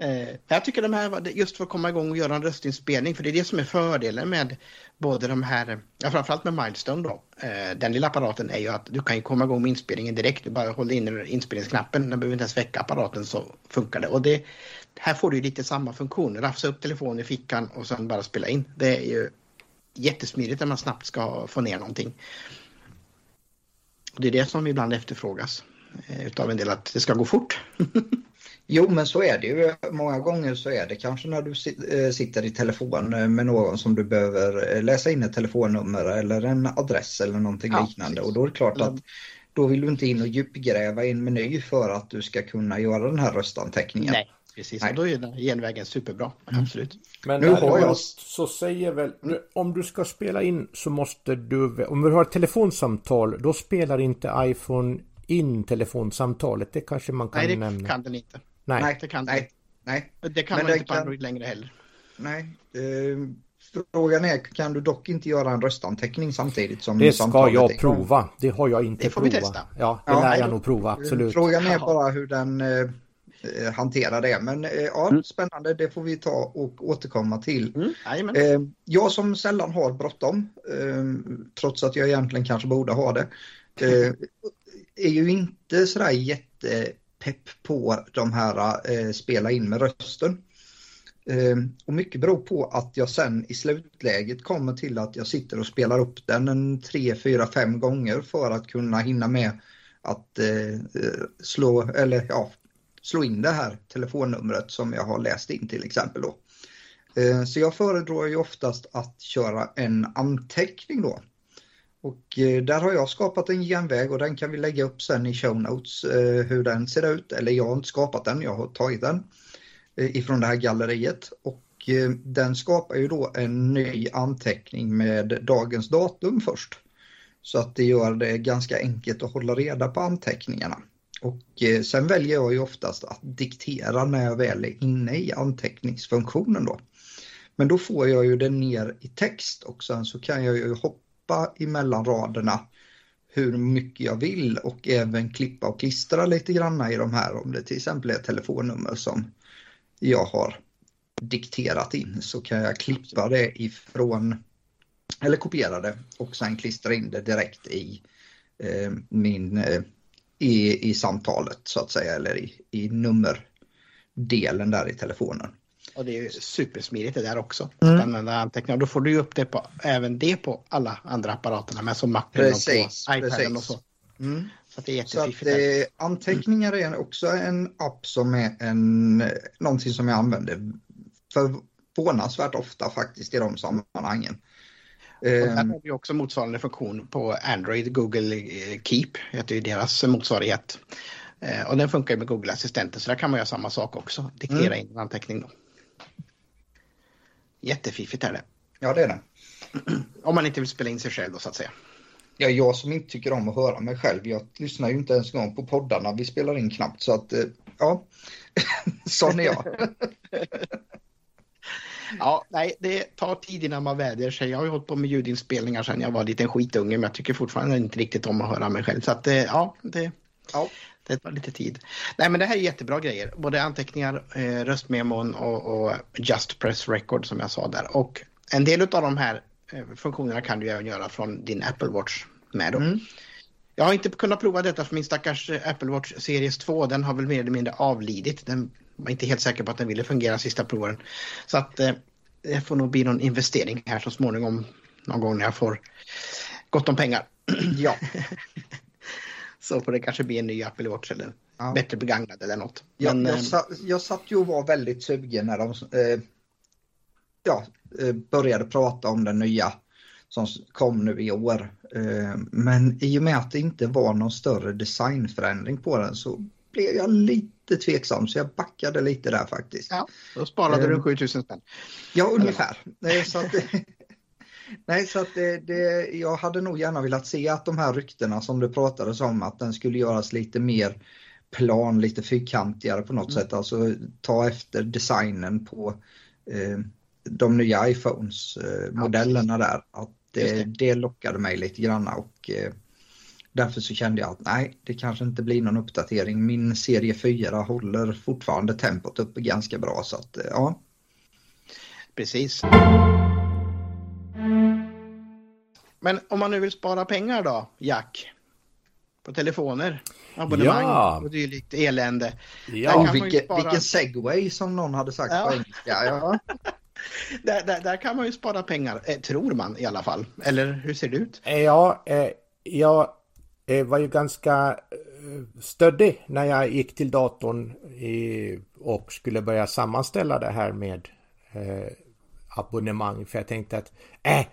Eh, jag tycker de här, just för att komma igång och göra en röstinspelning, för det är det som är fördelen med både de här, ja framförallt med Milestone då. Eh, den lilla apparaten är ju att du kan ju komma igång med inspelningen direkt. Du bara håller in inspelningsknappen, den behöver inte ens väcka apparaten så funkar det. Och det, här får du ju lite samma funktion, rafsa upp telefonen i fickan och sen bara spela in. Det är ju jättesmidigt när man snabbt ska få ner någonting. Och det är det som ibland efterfrågas eh, utav en del, att det ska gå fort. Jo men så är det ju. Många gånger så är det kanske när du eh, sitter i telefon eh, med någon som du behöver eh, läsa in ett telefonnummer eller en adress eller någonting Ja, liknande precis. och då är det klart att då vill du inte in och djupgräva i en meny för att du ska kunna göra den här röstanteckningen. Nej, precis. Nej. Och då är den genvägen superbra. Absolut. Men Nu nu har jag- så säger väl, om du ska spela in så måste du, om du har ett telefonsamtal, då spelar inte iPhone in telefonsamtalet. Det kanske man kan Nej, det nämna. kan den inte. Nej. Nej, Det kan den nej, nej, Det kan Men man inte på kan- Android längre heller. nej. Eh, Frågan är, kan du dock inte göra en röstanteckning samtidigt som Det ska jag är prova. Det har jag inte Det får vi provat. testa. Ja, det Ja, lär jag nog prova, absolut. Frågan är bara hur den eh, hanterar det. Men eh, ja, Mm. spännande. Det får vi ta och återkomma till. Mm. Eh, jag som sällan har bråttom, trots att jag egentligen kanske borde ha det, är ju inte sådär jättepepp på de här spela in med rösten. Och mycket beror på att jag sen i slutläget kommer till att jag sitter och spelar upp den en tre, fyra, fem gånger för att kunna hinna med att eh, slå, eller ja, slå in det här telefonnumret som jag har läst in till exempel då. Eh, så jag föredrar ju oftast att köra en anteckning då. Och eh, där har jag skapat en genväg och den kan vi lägga upp sen i show notes eh, hur den ser ut. Eller jag har inte skapat den, jag har tagit den ifrån det här galleriet. Och den skapar ju då en ny anteckning med dagens datum först. Så att det gör det ganska enkelt att hålla reda på anteckningarna. Och eh, sen väljer jag ju oftast att diktera när jag väl är inne i anteckningsfunktionen då. Men då får jag ju det ner i text och sen så kan jag ju hoppa emellan raderna hur mycket jag vill och även klippa och klistra lite granna i de här om det till exempel är ett telefonnummer som jag har dikterat in så kan jag klippa det ifrån eller kopiera det och sen klistra in det direkt i eh, min eh, i, i samtalet så att säga eller i, i nummerdelen där i telefonen. Och det är ju supersmidigt det där också. Mm. Att använda anteckningar. Då får du ju upp det på, även det på alla andra apparaterna med som Macen Precis, och på iPaden precis. och så. Mm. Så det är Så att jättefiffigt. eh, anteckningar är också en app som är en, någonting som jag använder förvånansvärt ofta faktiskt i de sammanhangen. Och där Eh, har vi också motsvarande funktion på Android. Google eh, Keep heter ju deras motsvarighet. Eh, Och den funkar med Google Assistenten så där kan man göra samma sak också. Diktera Mm. in en anteckning då. Jättefiffigt är det. ja, det är det. Om man inte vill spela in sig själv då så att säga. Ja, jag som inte tycker om att höra mig själv, jag lyssnar ju inte ens en gång på poddarna vi spelar in knappt så att eh, ja, sån är jag. Ja, nej, det tar tid innan man vänjer sig. Jag har ju hållit på med ljudinspelningar sedan jag var liten skitunge men jag tycker fortfarande inte riktigt om att höra mig själv. Så att eh, ja, det, Ja. det tar lite tid. Nej men det här är jättebra grejer. Både anteckningar, eh, röstmemon och, och Just Press Record som jag sa där. Och en del av de här eh, funktionerna kan du även göra från din Apple Watch med. Mm. Jag har inte kunnat prova detta för min stackars Apple Watch Series 2 den har väl mer eller mindre avlidit. Den var inte helt säker på att den ville fungera sista proven. Så att eh, det får nog bli någon investering här så småningom någon gång när jag får gott om pengar. Ja. Så får det kanske bli en ny Apple Watch eller Ja. bättre begagnad eller något. Men, jag, eh, satt, jag satt ju och var väldigt sugen när de eh, ja, eh, började prata om den nya som kom nu i år. Eh, men i och med att det inte var någon större designförändring på den så blev jag lite tveksam så jag backade lite där faktiskt. Ja, då sparade eh, du 7000 spänn. Ja, ungefär. Så att, nej, så att det, det, jag hade nog gärna velat se att de här ryktena som det pratades om att den skulle göras lite mer plan, lite fyrkantigare på något Mm. sätt. Alltså ta efter designen på eh, de nya iPhones eh, modellerna där. Att det, Just det. det. lockade mig lite grann och eh, därför så kände jag att nej, det kanske inte blir någon uppdatering. Min serie 4 håller fortfarande tempot uppe ganska bra så att eh, ja. Precis. Men om man nu vill spara pengar då, Jack? På telefoner, abonnemang Ja. och dylikt elände. Ja, vilken, spara- vilken segway som någon hade sagt Ja. på engelska. Ja. Där, där, där kan man ju spara pengar, eh, tror man i alla fall. Eller hur ser det ut? Ja, eh, jag eh, Eh, var ju ganska eh, stöddig när jag gick till datorn och skulle börja sammanställa det här med eh, abonnemang. För jag tänkte att äh,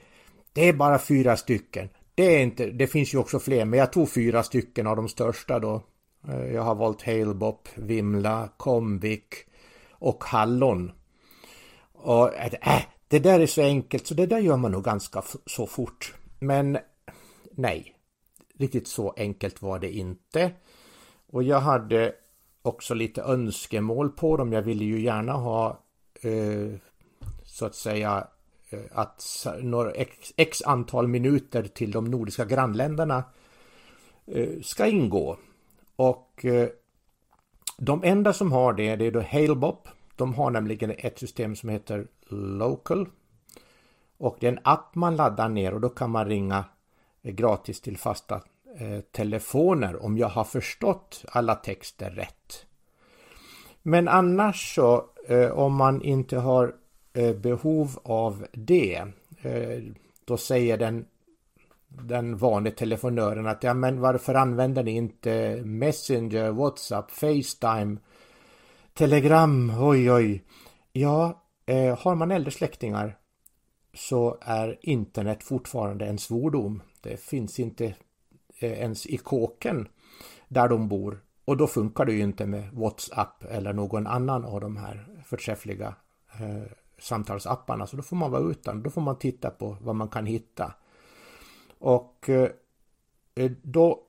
det är bara fyra stycken. Det, är inte, det finns ju också fler, men jag tog fyra stycken av de största då. Jag har valt Halebop, Vimla, Comvik och Hallon. Och äh, det där är så enkelt så det där gör man nog ganska så fort. Men nej, riktigt så enkelt var det inte. Och jag hade också lite önskemål på dem. Jag ville ju gärna ha eh, så att säga eh, att några x, x antal minuter till de nordiska grannländerna eh, ska ingå. Och eh, de enda som har det, det är då Halebop. De har nämligen ett system som heter Local. Och det är en app man laddar ner och då kan man ringa Eh, gratis till fasta eh, telefoner om jag har förstått alla texter rätt. Men annars så eh, om man inte har behov av det då säger den den vanliga telefonören att ja men varför använder ni inte Messenger, Whatsapp, Facetime, Telegram, oj oj. Ja, har man äldre släktingar så är internet fortfarande en svordom. Det finns inte eh, ens i kåken där de bor. Och då funkar det ju inte med WhatsApp eller någon annan av de här förträffliga eh, samtalsapparna. Så då får man vara utan. Då får man titta på vad man kan hitta. Och eh, då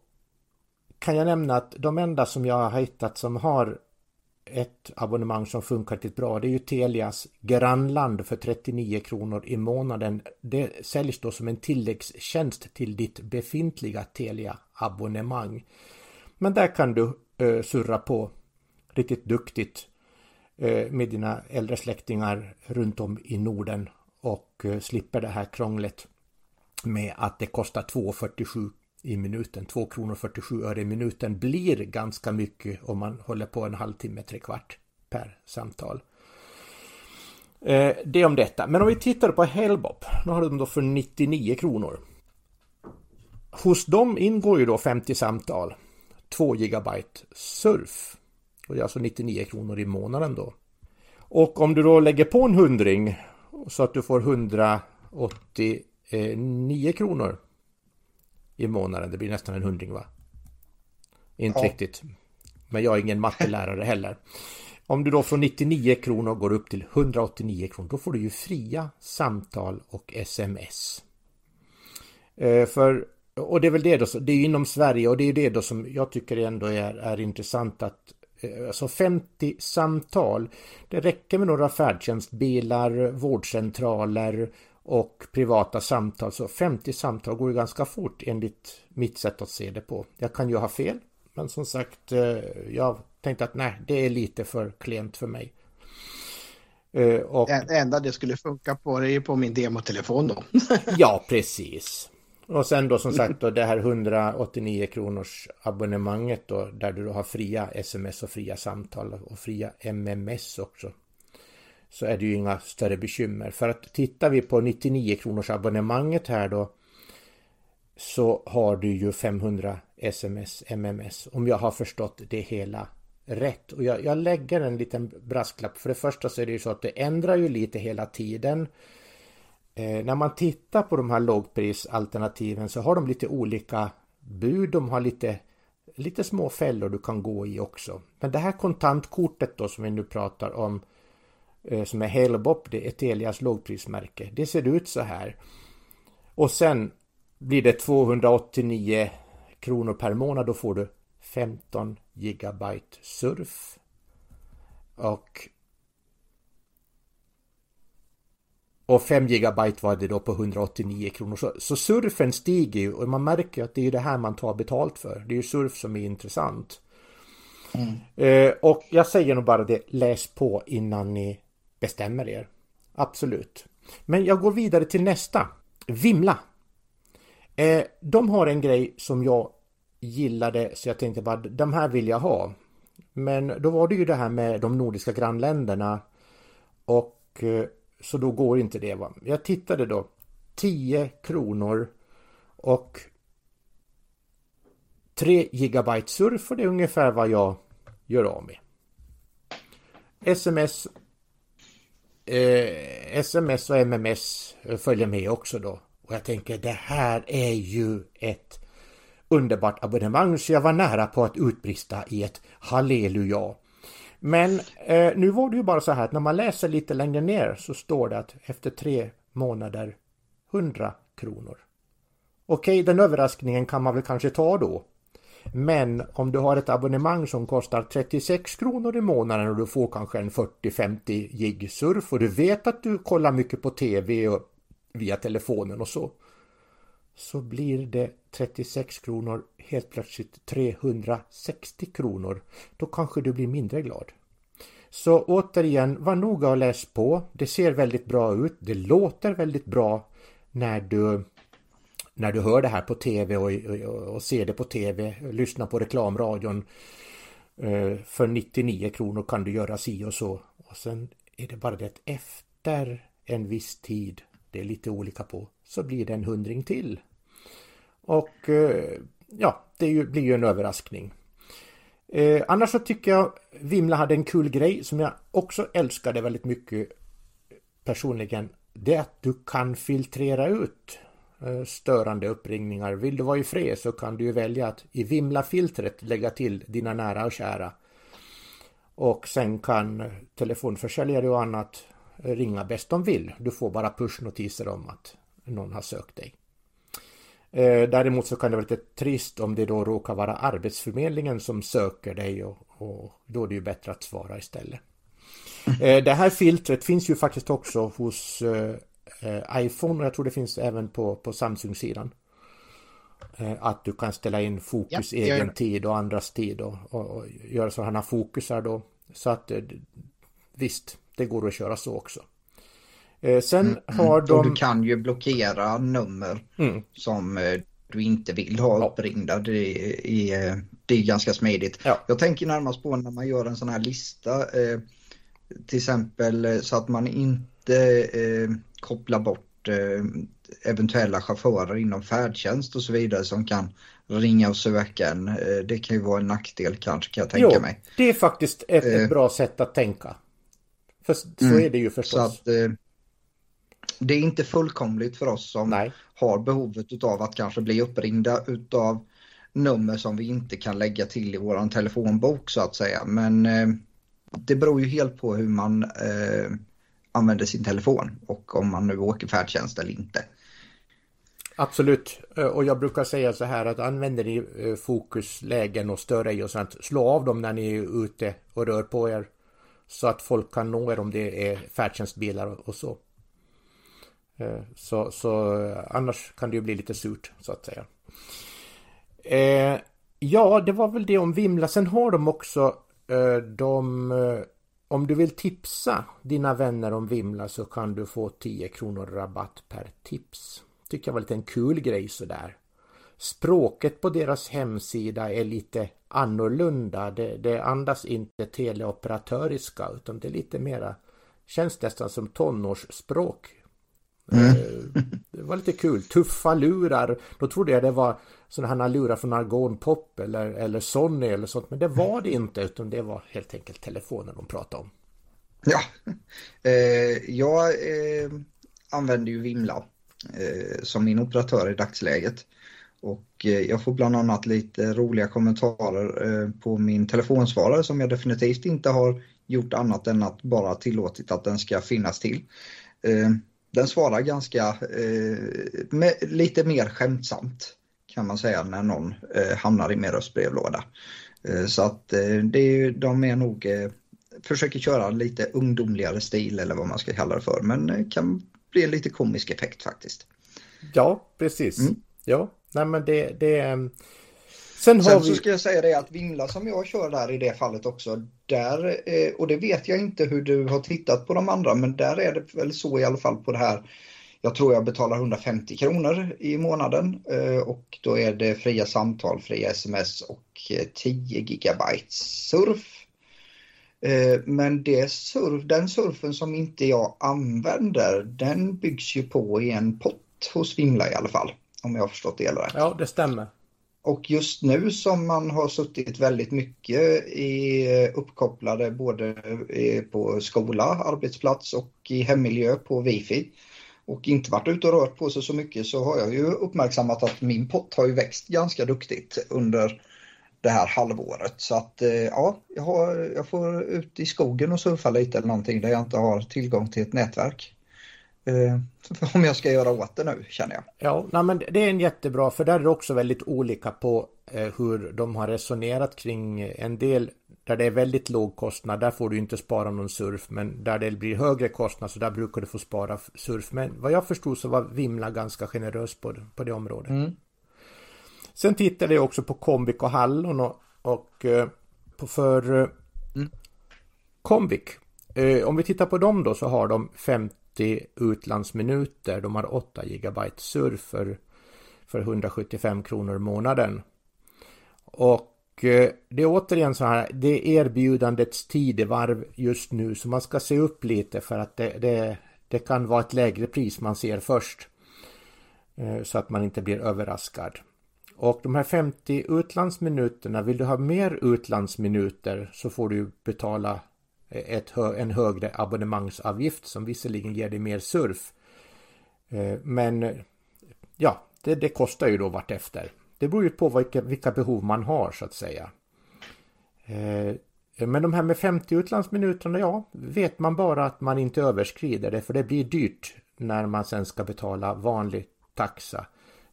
kan jag nämna att de enda som jag har hittat som har ett abonnemang som funkar riktigt bra det är ju Telias grannland för 39 kronor i månaden. Det säljs då som en tilläggstjänst till ditt befintliga Telia-abonnemang. Men där kan du eh, surra på riktigt duktigt eh, med dina äldre släktingar runt om i Norden och eh, slipper det här krånglet med att det kostar 2,47 i minuten. 2 kronor 47 öre i minuten blir ganska mycket om man håller på en halvtimme, tre kvart per samtal. Eh, det om detta. Men om vi tittar på Hellbop. Nu har de då för 99 kronor. Hos dem ingår ju då 50 samtal. 2 gigabyte surf. Och det är alltså 99 kronor i månaden då. Och om du då lägger på en hundring så att du får 189 kronor i månaden. Det blir nästan en hundring va? Inte ja. riktigt. Men jag är ingen mattelärare heller. Om du då från 99 kronor går upp till 189 kronor, då får du ju fria samtal och sms. Eh, för, och det är väl det då, det är inom Sverige och det är det då som jag tycker ändå är, är intressant att eh, Alltså 50 samtal. Det räcker med några färdtjänstbilar, vårdcentraler och privata samtal. Så 50 samtal går ju ganska fort enligt mitt sätt att se det på. Jag kan ju ha fel. Men som sagt, eh, jag tänkte att nej, det är lite för klent för mig. Eh, och... Det enda det skulle funka på det är på min demotelefon då. ja, precis. Och sen då som sagt då det här 189 kronors abonnemanget då där du då har fria sms och fria samtal och fria MMS också. Så är det ju inga större bekymmer. För att tittar vi på 99 kronors abonnemanget här då så har du ju 500 sms, MMS om jag har förstått det hela rätt. Och jag, jag lägger en liten brasklapp. För det första så är det ju så att det ändrar ju lite hela tiden. Eh, när man tittar på de här lågprisalternativen så har de lite olika bud. De har lite, lite små fällor du kan gå i också. Men det här kontantkortet då som vi nu pratar om som är Halebop, det är Telias lågprismärke. Det ser ut så här. Och sen blir det 289 kronor per månad. Då får du 15 gigabyte surf. Och och 5 gigabyte var det då på 189 kronor. Så, så surfen stiger ju och man märker att det är det här man tar betalt för. Det är ju surf som är intressant. Mm. Eh, och jag säger nog bara det, läs på innan ni bestämmer er. Absolut. Men jag går vidare till nästa. Vimla. Eh, de har en grej som jag gillade så jag tänkte bara de här vill jag ha. Men då var det ju det här med de nordiska grannländerna och eh, så då går inte det. Va? Jag tittade då 10 kronor och 3 gigabyte surf och det är ungefär vad jag gör av med. Sms eh, Sms och MMS eh, följer med också då. Och jag tänker det här är ju ett underbart abonnemang så jag var nära på att utbrista i ett halleluja. Men eh, nu var det ju bara så här att när man läser lite längre ner så står det att efter tre månader 100 kronor. Okej, den överraskningen kan man väl kanske ta då. Men om du har ett abonnemang som kostar 36 kronor i månaden och du får kanske en 40-50 gig surf och du vet att du kollar mycket på TV och via telefonen och så. Så blir det 36 kronor helt plötsligt 360 kronor. Då kanske du blir mindre glad. Så återigen, var noga och läs på. Det ser väldigt bra ut. Det låter väldigt bra när du när du hör det här på tv och, och, och ser det på tv, lyssnar på reklamradion. Eh, för 99 kronor kan du göra si och så. Och sen är det bara det att efter en viss tid, det är lite olika på, så blir det en hundring till. Och eh, ja, det blir ju en överraskning. Eh, annars så tycker jag Vimla hade en kul grej som jag också älskade väldigt mycket personligen. Det är att du kan filtrera ut störande uppringningar. Vill du vara i fred så kan du ju välja att i Vimla-filtret lägga till dina nära och kära. Och sen kan telefonförsäljare och annat ringa bäst de vill. Du får bara pushnotiser om att någon har sökt dig. Eh, däremot så kan det vara lite trist om det då råkar vara Arbetsförmedlingen som söker dig och, och då är det ju bättre att svara istället. Eh, det här filtret finns ju faktiskt också hos eh, iPhone och jag tror det finns även på, på Samsung-sidan. Att du kan ställa in fokus ja, egen tid och andras tid och, och, och göra sådana fokusar då. Så att visst, det går att köra så också. Eh, sen Mm, har Och de... du kan ju blockera nummer Mm. som eh, du inte vill ha Ja. uppringda. Det är, det är ganska smidigt. Ja. Jag tänker närmast på när man gör en sån här lista. Eh, till exempel eh, så att man inte kopplar bort eh, eventuella chaufförer inom färdtjänst och så vidare som kan ringa och söka en. Eh, det kan ju vara en nackdel kanske kan jag tänka Jo, mig. det är faktiskt ett, ett Eh. bra sätt att tänka. För så Mm. är det ju förstås. att det är inte fullkomligt för oss som Nej. har behovet utav att kanske bli uppringda utav nummer som vi inte kan lägga till i våran telefonbok så att säga. Men det beror ju helt på hur man eh, använder sin telefon och om man nu åker färdtjänst eller inte. Absolut. Eh, och jag brukar säga så här att använder ni eh, fokuslägen och större och sånt, slå av dem när ni är ute och rör på er. Så att folk kan nå er om det är färdtjänstbilar och så. Eh, så, så annars kan det ju bli lite surt så att säga. Eh, ja, det var väl det om Vimla. Sen har de också eh, de om du vill tipsa dina vänner om Vimla så kan du få 10 kronor rabatt per tips. Tycker jag var lite en kul grej sådär. Språket på deras hemsida är lite annorlunda. Det, det andas inte teleoperatöriska utan det är lite mera känns nästan som tonårsspråk. Eh, Det var lite kul. Tuffa lurar. Då trodde jag det var sådana här lurar från Argonpop eller, eller Sony eller sånt. Men det var det inte utan det var helt enkelt telefonen de pratade om. Ja, eh, jag eh, använder ju Vimla eh, som min operatör i dagsläget. Och eh, jag får bland annat lite roliga kommentarer eh, på min telefonsvarare som jag definitivt inte har gjort annat än att bara tillåtit att den ska finnas till. Eh, den svarar ganska eh, med, lite mer skämtsamt kan man säga när någon eh, hamnar i min röstbrevlåda. Eh, så att eh, det är, de är nog eh, försöker köra lite ungdomligare stil eller vad man ska kalla det för men eh, kan bli en lite komisk effekt faktiskt. Ja, precis. Mm. Ja, nej men det... det ehm, Sen Sen vi... så ska jag säga det att Vimla som jag kör där i det fallet också, där, eh, och det vet jag inte hur du har tittat på de andra, men där är det väl så i alla fall på det här. Jag tror jag betalar 150 kronor i månaden eh, och då är det fria samtal, fria sms och eh, 10 gigabyte surf. Eh, Men det surf, den surfen som inte jag använder, den byggs ju på i en pott hos Vimla i alla fall. Om jag har förstått det hela rätt. Ja, det stämmer. Och just nu som man har suttit väldigt mycket i eh, uppkopplade både eh, på skola, arbetsplats och i hemmiljö på wifi och inte varit ute och rört på sig så mycket så har jag ju uppmärksammat att min pott har ju växt ganska duktigt under det här halvåret. Så att eh, ja, jag, har, jag får ut i skogen och surfa lite eller någonting där jag inte har tillgång till ett nätverk. Eh, om jag ska göra åt det nu känner jag. Ja, nej, men det är en jättebra, för där är det också väldigt olika på eh, hur de har resonerat kring en del där det är väldigt låg kostnad, där får du inte spara någon surf, men där det blir högre kostnad så där brukar du få spara surf. Men vad jag förstod så var Vimla ganska generös på, det- på det området. Mm. Sen tittade jag också på Comvik och Hallon och, och eh, på för eh, Mm. Comvik. Eh, om vi tittar på dem då så har de 50 utlandsminuter. De har 8 gigabyte surf för, för 175 kronor i månaden. Och Eh, det är återigen så här, det är erbjudandets tidevarv just nu så man ska se upp lite för att det, det, det kan vara ett lägre pris man ser först. Eh, så att man inte blir överraskad. Och de här 50 utlandsminuterna, vill du ha mer utlandsminuter så får du betala eh, ett, en högre abonnemangsavgift som visserligen ger dig mer surf. Men ja, det, det kostar ju då vartefter. Det beror ju på vilka, vilka behov man har så att säga. Eh, men de här med 50 utlandsminuterna, ja, vet man bara att man inte överskrider det för det blir dyrt när man sen ska betala vanlig taxa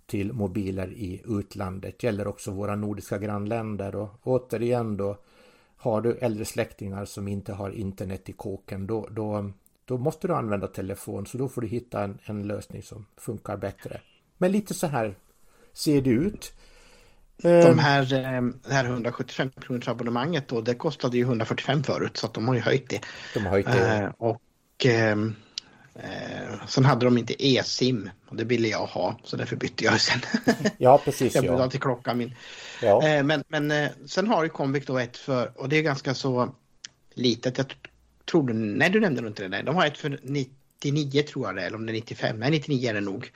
till mobiler i utlandet. Gäller också våra nordiska grannländer och återigen då har du äldre släktingar som inte har internet i kåken då, då, då måste du använda telefon så då får du hitta en, en lösning som funkar bättre. Men lite så här ser det ut. De här, eh, det här 175 kronors abonnemanget då, det kostade ju 145 förut så att de har ju höjt det. De har höjt det. Eh, och eh, eh, sen hade de inte e-sim och det ville jag ha så därför bytte jag sen. Ja, precis. jag bytte Ja. till klockan min. Ja. Eh, men men eh, sen har ju Comviq då ett för, och det är ganska så litet, jag tror du, nej du nämnde inte det, nej. de har ett för 99 tror jag det eller om det är 95, nej 99 är det nog.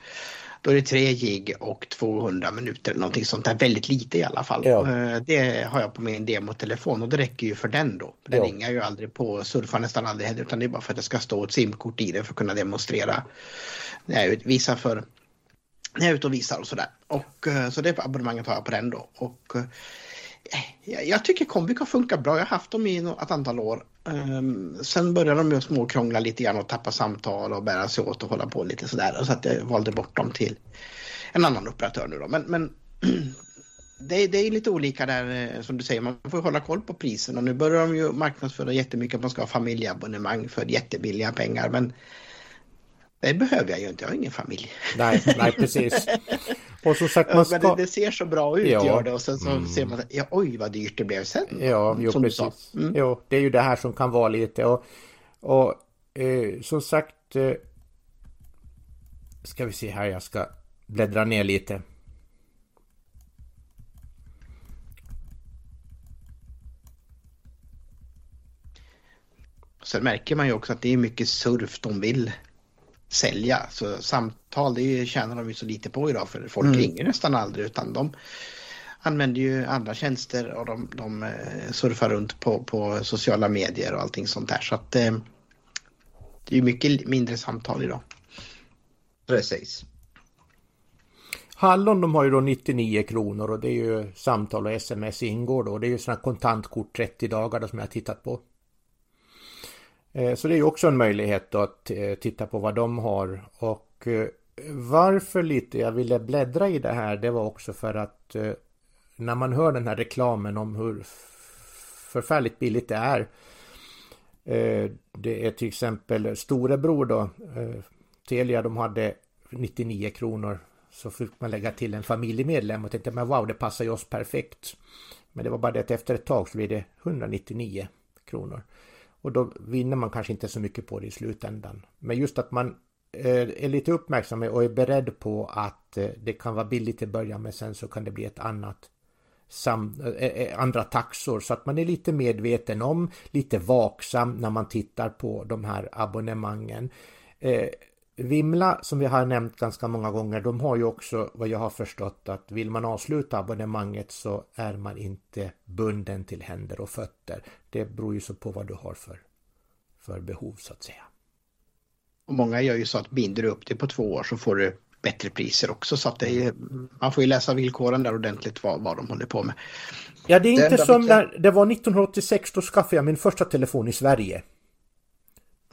Då är det 3 gig och 200 minuter, någonting sånt där, väldigt lite i alla fall. Ja. Eh, Det har jag på min demotelefon och det räcker ju för den då. Den Ja. ringer jag ju aldrig på, surfar nästan aldrig heller, utan det är bara för att det ska stå ett simkort i den för att kunna demonstrera. När jag visar för när jag är ute och visar och sådär. Och, eh, så det abonnemanget har jag på den då. Och, eh, Eh, jag, tycker Comviq har funkat bra. Jag har haft dem i ett antal år. Um, sen började de ju småkrångla lite grann och tappa samtal och bära sig åt och hålla på lite sådär. Så att jag valde bort dem till en annan operatör nu då. Men, men det, det är lite olika där eh, som du säger. Man får hålla koll på priserna. nu börjar de ju marknadsföra jättemycket att man ska ha familjeabonnemang för jättebilliga pengar. Men det behöver jag ju inte. Jag har ingen familj. Nej, nej, precis. Och som sagt, man Men ska... det, det ser så bra ut Ja. gör det och sen så Mm. ser man ja, oj vad dyrt det blev sen. Ja, jo, som du sa. precis. Mm. Jo, det är ju det här som kan vara lite och, och eh, som sagt eh, ska vi se här, jag ska bläddra ner lite. Sen märker man ju också att det är mycket surf de vill sälja. Så samtal det tjänar de ju så lite på idag för folk Mm. ringer nästan aldrig utan de använder ju andra tjänster och de, de eh, surfar runt på, på sociala medier och allting sånt där. Så att eh, det är ju mycket mindre samtal idag. Precis. Hallon de har ju då 99 kronor och det är ju samtal och sms ingår då. Det är ju sådana kontantkort 30 dagar då som jag har tittat på. Eh, så det är ju också en möjlighet då att eh, titta på vad de har. Och eh, varför lite jag ville bläddra i det här det var också för att när man hör den här reklamen om hur förfärligt billigt det är. Det är till exempel storebror då. Telia de hade 99 kronor så fick man lägga till en familjemedlem och tänkte men wow det passar ju oss perfekt. Men det var bara det att efter ett tag så blir det 199 kronor. Och då vinner man kanske inte så mycket på det i slutändan. Men just att man eh, är lite uppmärksam och är beredd på att eh, det kan vara billigt i början men sen så kan det bli ett annat sam, eh, andra taxor så att man är lite medveten om, lite vaksam när man tittar på de här abonnemangen. Vimla som vi har nämnt ganska många gånger, de har ju också vad jag har förstått att vill man avsluta abonnemanget så är man inte bunden till händer och fötter. Det beror ju så på vad du har för, för behov så att säga. Och många gör ju så att binder du upp det på två år så får du bättre priser också så att det är, man får ju läsa villkoren där ordentligt vad, vad de håller på med. Ja, det är Det inte enda som när det var 1986 då skaffade jag min första telefon i Sverige.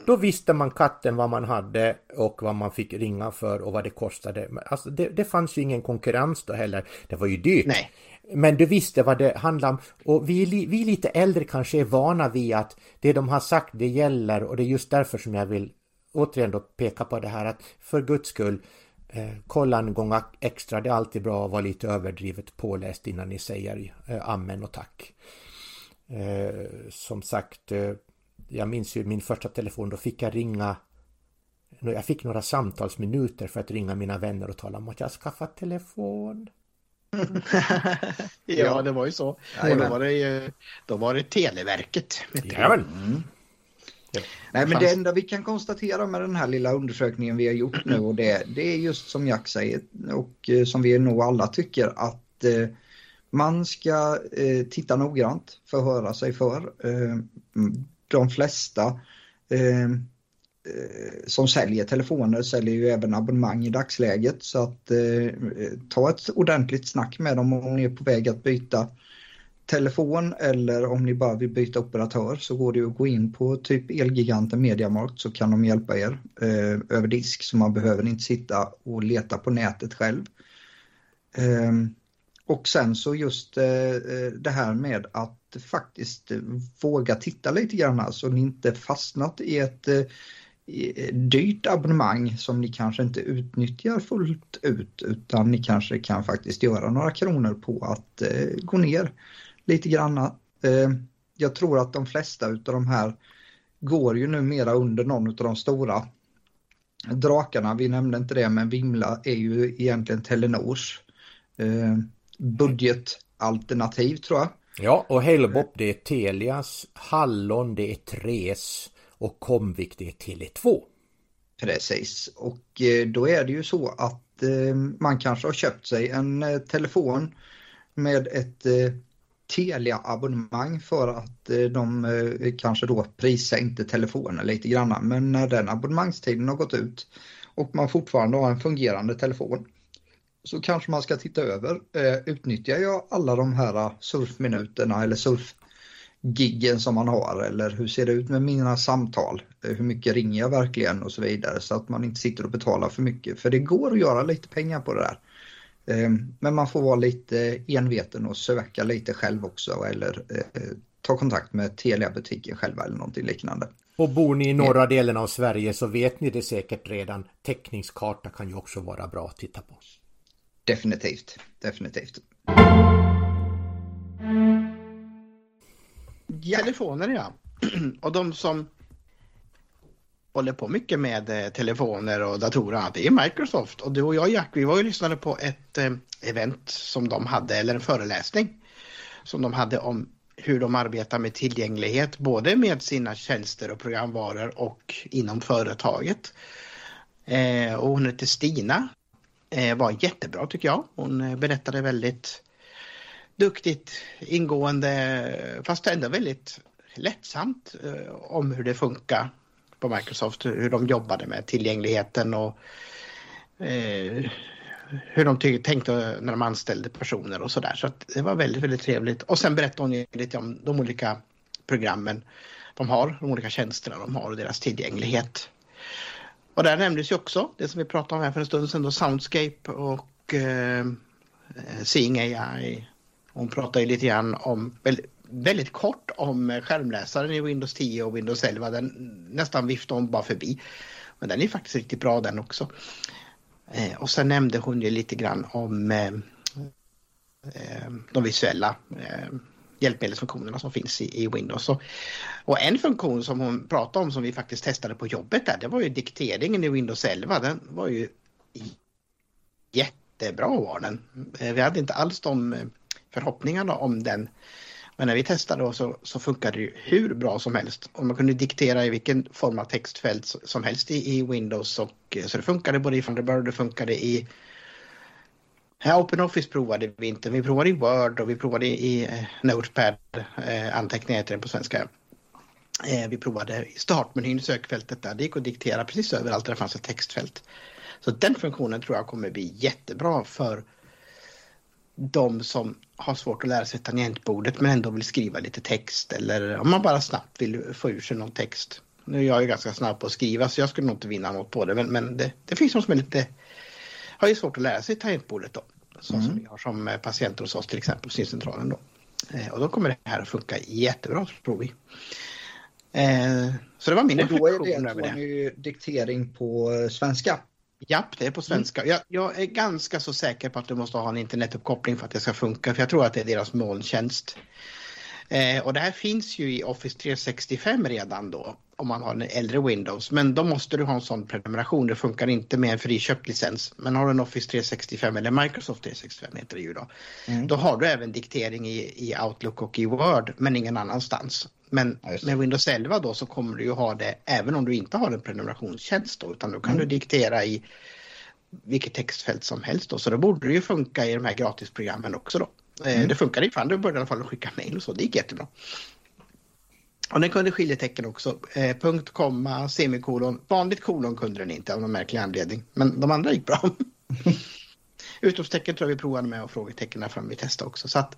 Då visste man katten vad man hade och vad man fick ringa för och vad det kostade. Alltså det, det fanns ju ingen konkurrens då heller. Det var ju dyrt. Nej. Men du visste vad det handlade om. Och vi, vi lite äldre kanske är vana vid att det de har sagt det gäller och det är just därför som jag vill återigen då peka på det här att för guds skull eh, kolla en gång extra. Det är alltid bra att vara lite överdrivet påläst innan ni säger eh, amen och tack. Eh, som sagt, eh, jag minns ju min första telefon, då fick jag ringa jag fick några samtalsminuter för att ringa mina vänner och tala om att jag skaffat telefon. ja, det var ju så. Och då var det, ju- då var det Televerket. Jajamän! Nej, men det enda vi kan konstatera med den här lilla undersökningen vi har gjort nu och det, det är just som Jack säger och eh, som vi nog alla tycker att eh, man ska eh, titta noggrant, förhöra sig för. Eh, mm, de flesta eh, eh, som säljer telefoner säljer ju även abonnemang i dagsläget så att eh, ta ett ordentligt snack med dem om ni är på väg att byta telefon eller om ni bara vill byta operatör så går det ju att gå in på typ Elgiganten Mediamarkt så kan de hjälpa er eh, över disk så man behöver inte sitta och leta på nätet själv. Eh, och sen så just eh, eh det här med att faktiskt eh, våga titta lite grann så ni inte fastnat i ett, eh, eh, dyrt abonnemang som ni kanske inte utnyttjar fullt ut utan ni kanske kan faktiskt göra några kronor på att eh, gå ner lite granna. Eh, jag tror att de flesta utav de här går ju numera under någon av de stora drakarna. Vi nämnde inte det men Vimla är ju egentligen Telenors eh, budgetalternativ tror jag. Ja, och Halebop det är Telias, Hallon det är Tres och Comvik det är Tele2. Precis, och eh, då är det ju så att eh, man kanske har köpt sig en eh, telefon med ett Telia-abonnemang för att de kanske då prissänkte telefonen lite grann. Men när den abonnemangstiden har gått ut och man fortfarande har en fungerande telefon så kanske man ska titta över, utnyttjar jag alla de här surfminuterna eller surf giggen som man har eller hur ser det ut med mina samtal? Hur mycket ringer jag verkligen och så vidare så att man inte sitter och betalar för mycket. För det går att göra lite pengar på det där. Ehm, men man får vara lite enveten och söka lite själv också eller eh, ta kontakt med Telia-butiken själva eller någonting liknande. Och bor ni i norra delen av Sverige så vet ni det säkert redan. Täckningskarta kan ju också vara bra att titta på. Definitivt, definitivt. Ja. Telefoner ja. och de som håller på mycket med eh, telefoner och datorer det är Microsoft. Och du och jag Jack, vi var ju lyssnade på ett eh, event som de hade, eller en föreläsning som de hade om hur de arbetar med tillgänglighet, både med sina tjänster och programvaror och inom företaget. Eh, och hon heter Stina, Eh, var jättebra tycker jag. Hon eh, berättade väldigt duktigt, ingående, fast ändå väldigt lättsamt eh, om hur det funkar på Microsoft, hur de jobbade med tillgängligheten och eh, hur de tänkte när de anställde personer och sådär. Så, det var väldigt, väldigt trevligt. Och sen berättade hon lite om de olika programmen de har, de olika tjänsterna de har och deras tillgänglighet. Och där nämndes ju också det som vi pratade om här för en stund sedan då, Soundscape och eh, eh Seeing AI hon pratade ju lite grann om, väldigt kort om skärmläsaren i Windows 10 och Windows 11. Den nästan viftade hon bara förbi. Men den är faktiskt riktigt bra den också. Eh, och sen nämnde hon ju lite grann om eh, eh de visuella eh, hjälpmedelsfunktionerna som finns i, i Windows. Och, och, en funktion som hon pratade om som vi faktiskt testade på jobbet där, det var ju dikteringen i Windows 11. Den var ju jättebra var den. Eh, vi hade inte alls de eh, förhoppningarna om den. Men när vi testade så, så funkade det hur bra som helst. Och man kunde diktera i vilken form av textfält som helst i, i Windows. Och, eh, så det funkade både i Thunderbird och det funkade i Ja, OpenOffice provade vi inte. Vi provade i Word och vi provade i eh, Notepad, eh, anteckningar heter det på svenska. Eh, vi provade i startmenyn, sökfältet där. Det gick att diktera precis överallt där det fanns ett textfält. Så den funktionen tror jag kommer bli jättebra för de som har svårt att lära sig tangentbordet men ändå vill skriva lite text eller om man bara snabbt vill få ur sig någon text. Nu är jag ju ganska snabb på att skriva så jag skulle nog inte vinna något på det men, men det, det finns de som är lite, har ju svårt att lära sig tangentbordet då. Så mm. som vi har som eh, patienter hos oss till exempel på syncentralen då. Eh, och då kommer det här att funka jättebra tror vi. Eh, så det var min reflektion över det. Då är det diktering på svenska. Japp, det är på svenska. Mm. Jag, jag, är ganska så säker på att du måste ha en internetuppkoppling för att det ska funka, för jag tror att det är deras molntjänst. Eh, och det här finns ju i Office 365 redan då, om man har en äldre Windows. Men då måste du ha en sån prenumeration, det funkar inte med en friköpt licens. Men har du en Office 365 eller Microsoft 365 heter det ju då. Mm. Då har du även diktering i, i Outlook och i Word, men ingen annanstans. Men med Windows 11 då så kommer du ju ha det även om du inte har en prenumerationstjänst då, utan då kan mm. du diktera i vilket textfält som helst då. Så då borde det ju funka i de här gratisprogrammen också då. Eh, mm. Det funkade i Thunderbird började i alla fall att skicka mejl och så, det gick jättebra. Och den kunde skiljetecken också. Eh, punkt, komma, semikolon. Vanligt kolon kunde den inte av någon märklig anledning. Men de andra gick bra. Utropstecken tror jag vi provade med och frågetecken där framme vi testade också. Så att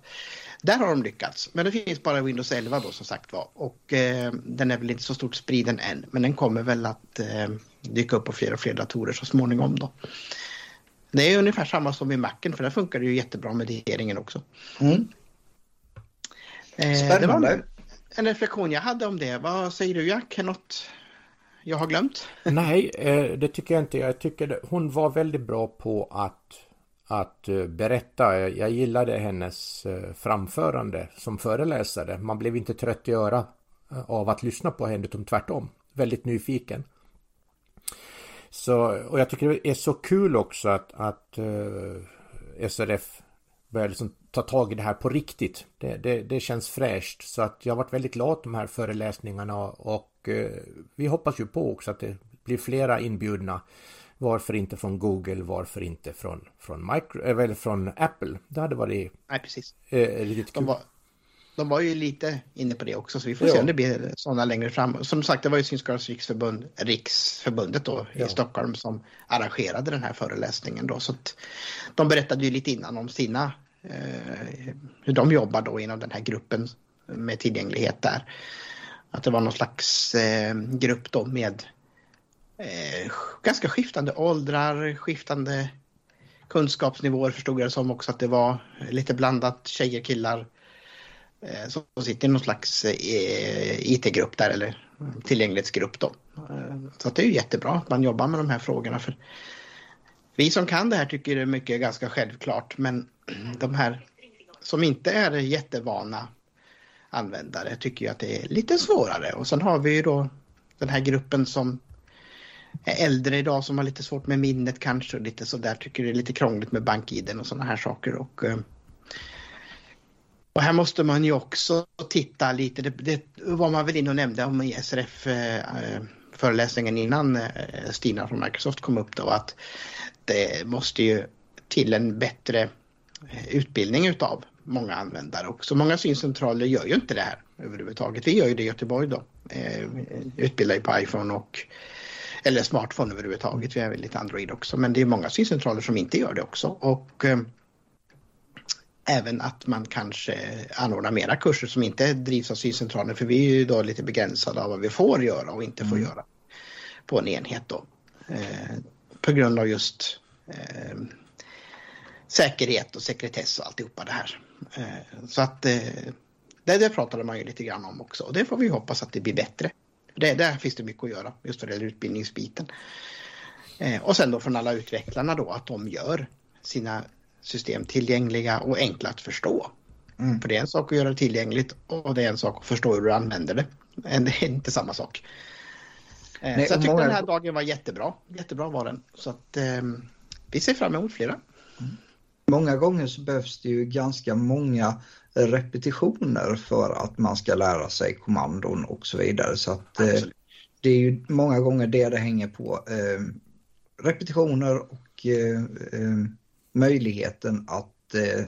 där har de lyckats. Men det finns bara Windows 11 då som sagt var. Och eh, den är väl inte så stort spriden än. Men den kommer väl att eh, dyka upp på fler och fler datorer så småningom då. Det är ungefär samma som i Macen för där funkar det ju jättebra med digeringen också. Mm. Eh, Spännande en reflektion jag hade om det. Vad säger du Jack? Något jag har glömt? Nej, eh, det tycker jag inte. Jag tycker hon var väldigt bra på att, att eh, berätta. Jag gillade hennes eh, framförande som föreläsare. Man blev inte trött i öra av att lyssna på henne, utan tvärtom. Väldigt nyfiken. Så, och jag tycker det är så kul också att, att SRF börjar liksom ta tag i det här på riktigt. Det, det, det, känns fräscht. Så att jag har varit väldigt glad de här föreläsningarna och uh, vi hoppas ju på också att det blir flera inbjudna. Varför inte från Google, varför inte från, från, micro, eller från Apple? Det hade varit Nej, precis. Uh, riktigt kul. De var, de var ju lite inne på det också, så vi får ja. se om det blir sådana längre fram. Som sagt, det var ju Synskadades riksförbund, Riksförbundet då i Stockholm som arrangerade den här föreläsningen då. Så att de berättade ju lite innan om sina, eh, Eh, hur de jobbar då inom den här gruppen med tillgänglighet där. Att det var någon slags eh, grupp då med eh, ganska skiftande åldrar, skiftande kunskapsnivåer förstod jag det som också att det var lite blandat tjejer, killar Eh, som sitter i någon slags eh, IT-grupp där eller tillgänglighetsgrupp då. Eh, så det är ju jättebra att man jobbar med de här frågorna. För vi som kan det här tycker det är mycket ganska självklart men de här som inte är jättevana användare tycker ju att det är lite svårare. Och sen har vi ju då den här gruppen som är äldre idag som har lite svårt med minnet kanske och lite sådär tycker det är lite krångligt med bank och sådana här saker och eh, och här måste man ju också titta lite, det, det var man väl inne och nämnde om i SRF-föreläsningen eh, innan eh, Stina från Microsoft kom upp då att det måste ju till en bättre utbildning utav många användare också. Många syncentraler gör ju inte det här överhuvudtaget. Vi gör ju det i Göteborg då, eh, utbildar ju på iPhone och eller smartphone överhuvudtaget. Vi har väl lite Android också, men det är många syncentraler som inte gör det också och eh, även att man kanske anordnar mera kurser som inte drivs av syncentralen för vi är ju då lite begränsade av vad vi får göra och inte får mm. göra på en enhet då. Eh, på grund av just eh, säkerhet och sekretess och alltihopa det här. Eh, så att eh, det, det pratade man ju lite grann om också och det får vi hoppas att det blir bättre. Det, där finns det mycket att göra just vad gäller utbildningsbiten. Eh, och sen då från alla utvecklarna då att de gör sina system tillgängliga och enkla att förstå. Mm. För det är en sak att göra det tillgängligt och det är en sak att förstå hur du använder det. Det är inte samma sak. Nej, så jag tyckte många... den här dagen var jättebra. Jättebra var den. Så att eh, vi ser fram emot flera. Många gånger så behövs det ju ganska många repetitioner för att man ska lära sig kommandon och så vidare. Så att eh, det är ju många gånger det det hänger på. Eh, repetitioner och eh, eh möjligheten att eh,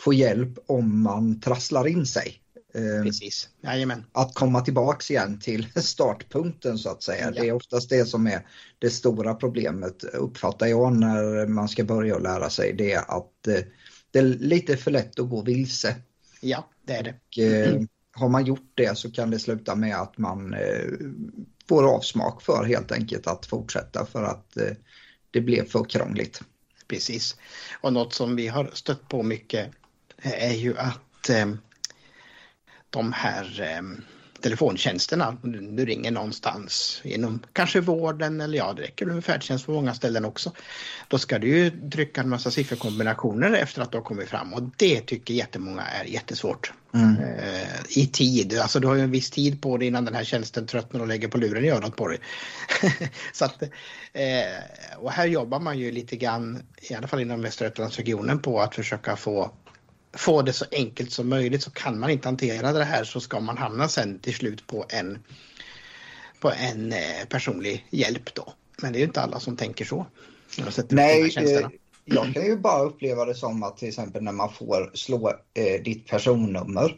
få hjälp om man trasslar in sig. Eh, Precis, Jajamän. Att komma tillbaks igen till startpunkten så att säga. Ja. Det är oftast det som är det stora problemet uppfattar jag när man ska börja lära sig. Det är att eh, det är lite för lätt att gå vilse. Ja, det är det. Och, eh, har man gjort det så kan det sluta med att man får avsmak för helt enkelt att fortsätta för att det blev för krångligt. Precis. Och något som vi har stött på mycket är ju att eh, de här eh, telefontjänsterna, du ringer någonstans inom kanske vården eller ja, det räcker med färdtjänst på många ställen också. Då ska du ju trycka en massa sifferkombinationer efter att du har kommit fram och det tycker jättemånga är jättesvårt. Mm. Eh, I tid, alltså du har ju en viss tid på dig innan den här tjänsten tröttnar och lägger på luren i örat på dig. Så att, eh, och här jobbar man ju lite grann, i alla fall inom Västra Götalandsregionen, på att försöka få få det så enkelt som möjligt så kan man inte hantera det här så ska man hamna sen till slut på en, på en eh, personlig hjälp då. Men det är ju inte alla som tänker så. Nej, eh, jag kan ju bara uppleva det som att till exempel när man får slå eh, ditt personnummer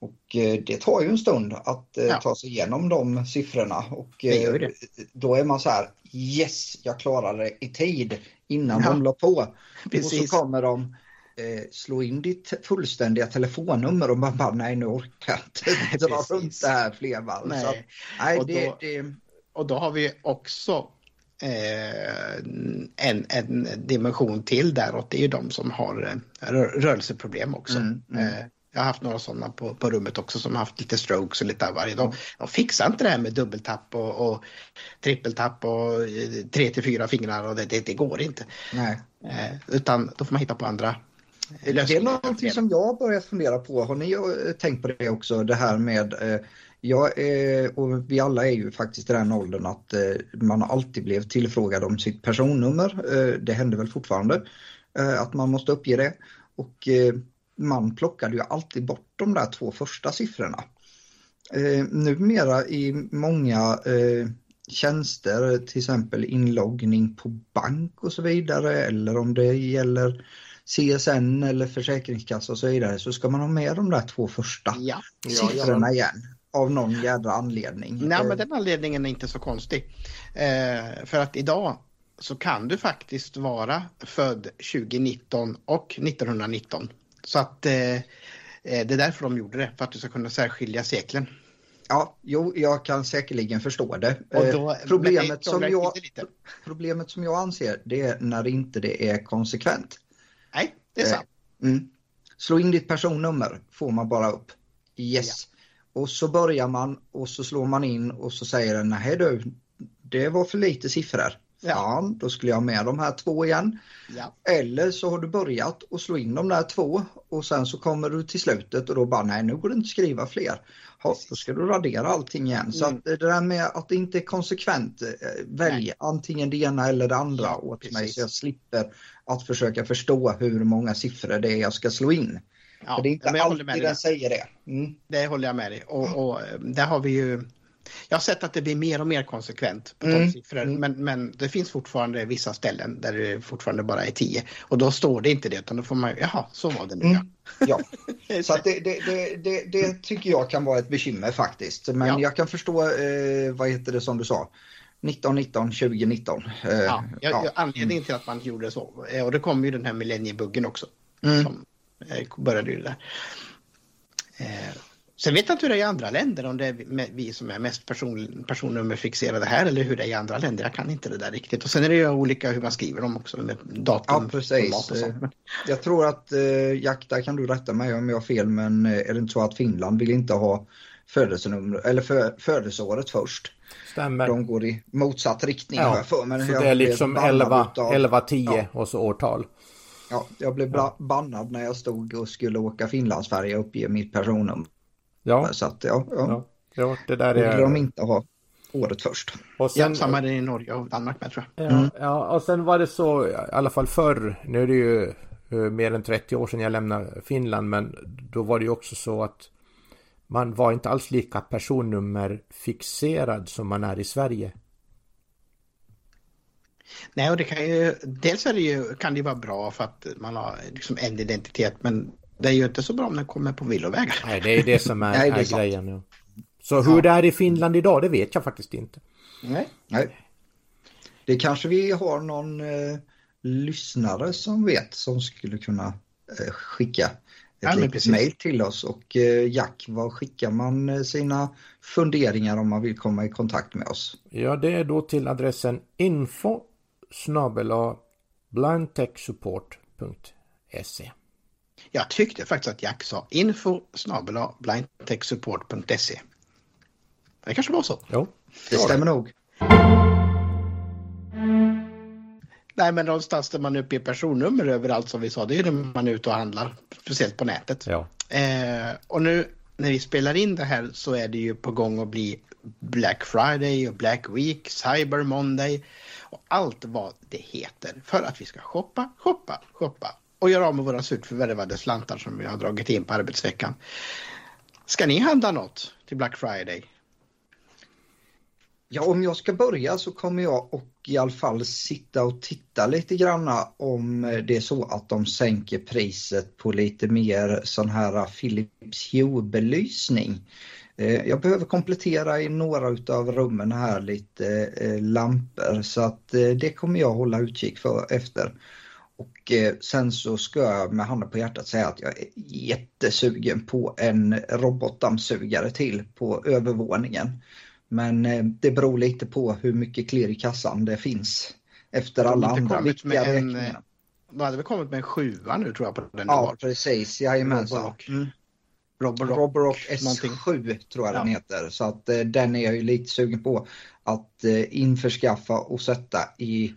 och eh, det tar ju en stund att eh, ja. ta sig igenom de siffrorna och eh, då är man så här yes, jag klarade det i tid innan ja. de la på. Precis. Och så kommer de eh, slå in ditt fullständiga telefonnummer och man bara nej nu orkar jag inte dra runt det här fler varv. Nej. Så, nej, och, det, då, det... och då har vi också eh, en, en dimension till däråt. Det är ju de som har eh, rörelseproblem också. Mm, mm. Eh, Jag har haft några sådana på, på rummet också som har haft lite strokes och lite av varje. De, de fixar inte det här med dubbeltapp och, och trippeltapp och eh, tre till fyra fingrar och det, det, det går inte. Nej. Eh, utan då får man hitta på andra Det är någonting som jag börjat fundera på. Har ni eh, tänkt på det också? Det här med eh, jag är, och vi alla är ju faktiskt i den åldern att eh, man alltid blev tillfrågad om sitt personnummer. Det händer väl fortfarande att man måste uppge det. Och man plockade ju alltid bort de där två första siffrorna. Eh, numera i många eh, tjänster, till exempel inloggning på bank och så vidare eller om det gäller CSN eller Försäkringskassa och så vidare så ska man ha med de där två första Ja. siffrorna igen av någon jädra anledning. Nej, Eh, men den anledningen är inte så konstig. Eh, för att idag så kan du faktiskt vara född 2019 och 1919. Så att eh, eh, det är därför de gjorde det, för att du ska kunna särskilja seklen. Ja, jo, jag kan säkerligen förstå det. Eh, då, men problemet, det som jag, problemet som jag anser det är när inte det är konsekvent. Nej, det är Eh, sant. Mm. Slå in ditt personnummer får man bara upp. Yes. Och så börjar man och så slår man in och så säger den nej du, det var för lite siffror. Ja. Fan, då skulle jag ha med de här två igen. Ja. Eller så har du börjat och slå in de där två och sen så kommer du till slutet och då bara nej nu går det inte att skriva fler. Ja, då ska du radera allting igen. Så Mm. att det där med att det inte är konsekvent, eh, välj antingen det ena eller det andra Ja, åt mig precis. så jag slipper att försöka förstå hur många siffror det är jag ska slå in. Ja, För det är inte alltid den säger det. Mm. Det håller jag med dig. Och, och eh, där har vi ju jag har sett att det blir mer och mer konsekvent på Mm. siffror, Mm. men, men det finns fortfarande vissa ställen där det fortfarande bara är 10 och då står det inte det utan då får man jaha, så var det nu Mm. Ja, ja. så det, det, det, det, tycker jag kan vara ett bekymmer faktiskt. Men Ja. jag kan förstå, eh, vad heter det som du sa, 1919, 2019. Eh, Ja, jag, ja. anledningen till att man gjorde så, eh, och det kom ju den här millenniebuggen också, Mm. som eh, började ju där. Sen vet jag inte hur det är i andra länder, om det är vi- som är mest person, personnummerfixerade här eller hur det är i andra länder. Jag kan inte det där riktigt. Och sen är det ju olika hur man skriver dem också med datum, Ja, precis. och sånt. Jag tror att, eh, Jack, där kan du rätta mig om jag har fel, men eh, är det inte så att Finland vill inte ha födelsenummer, eller för, födelseåret först? Stämmer. De går i motsatt riktning Ja, för mig. Så Jag det är liksom bannad 11, utav- 11 10 Ja. och så årtal. Ja, jag blev bannad när jag stod och skulle åka Finlandsfärja och uppge mitt personnummer. Ja, Så att ja, ja. ja. ja det där borde de är... inte ha året först. Och ja, sen, samma är det i Norge och Danmark med tror jag. ja, ja, och sen var det så, i alla fall förr, nu är det ju eh, mer än 30 år sedan jag lämnade Finland, men då var det ju också så att man var inte alls lika personnummerfixerad som man är i Sverige. Nej, och det kan ju, dels är det ju, kan det ju vara bra för att man har liksom en identitet, men det är ju inte så bra om den kommer på villovägar. Nej, det är det som är, Nej, det är grejen. Ja. Så hur det är i Finland idag, det vet jag faktiskt inte. Nej. Nej. Det kanske vi har någon eh, lyssnare som vet som skulle kunna eh, skicka ett Ja, litet mejl till oss. Och eh, Jack, var skickar man eh, sina funderingar om man vill komma i kontakt med oss? Ja, det är då till adressen info snabel-a blindtechsupport.se. Jag tyckte faktiskt att Jack sa info snabel-a blindtechsupport.se. Det kanske var så. Jo, Det stämmer nog. Nej, men någonstans där man uppger personnummer överallt som vi sa, det är ju när man är ute och handlar, speciellt på nätet. ja. Eh, och nu när vi spelar in det här så är det ju på gång att bli Black Friday och Black Week, Cyber Monday och allt vad det heter för att vi ska shoppa, shoppa, shoppa och göra av med våra surt förvärvade slantar som vi har dragit in på arbetsveckan. Ska ni handla något till Black Friday? Ja, om jag ska börja så kommer jag och i alla fall sitta och titta lite granna om det är så att de sänker priset på lite mer sån här Philips Hue-belysning. Eh, jag behöver komplettera i några utav rummen här lite eh, lampor så att eh, det kommer jag hålla utkik för efter. Och eh, sen så ska jag med handen på hjärtat säga att jag är jättesugen på en robotdammsugare till på övervåningen. Men eh, det beror lite på hur mycket klirr i kassan det finns efter alla andra viktiga räkningar. De hade väl kommit med en sjua nu tror jag på den Ja, precis. Jajamensan. Mm. Roborock. Roborock någonting. S7 tror jag den Ja. heter. Så att eh, den är jag ju lite sugen på att eh, införskaffa och sätta i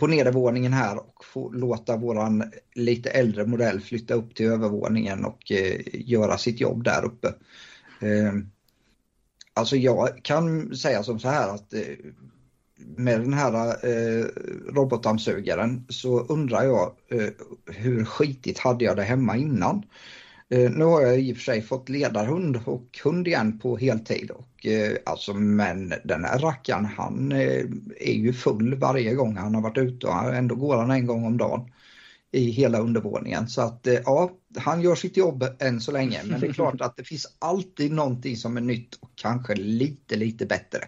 på nedervåningen här och få låta våran lite äldre modell flytta upp till övervåningen och eh, göra sitt jobb där uppe. Eh, alltså jag kan säga som så här att eh, med den här eh, robotdammsugaren så undrar jag eh, hur skitigt hade jag det hemma innan? Eh, nu har jag i och för sig fått ledarhund och hund igen på heltid och eh, alltså men den här rackaren han eh, är ju full varje gång han har varit ute och ändå går han en gång om dagen i hela undervåningen så att ja, han gör sitt jobb än så länge men det är klart att det finns alltid någonting som är nytt och kanske lite lite bättre.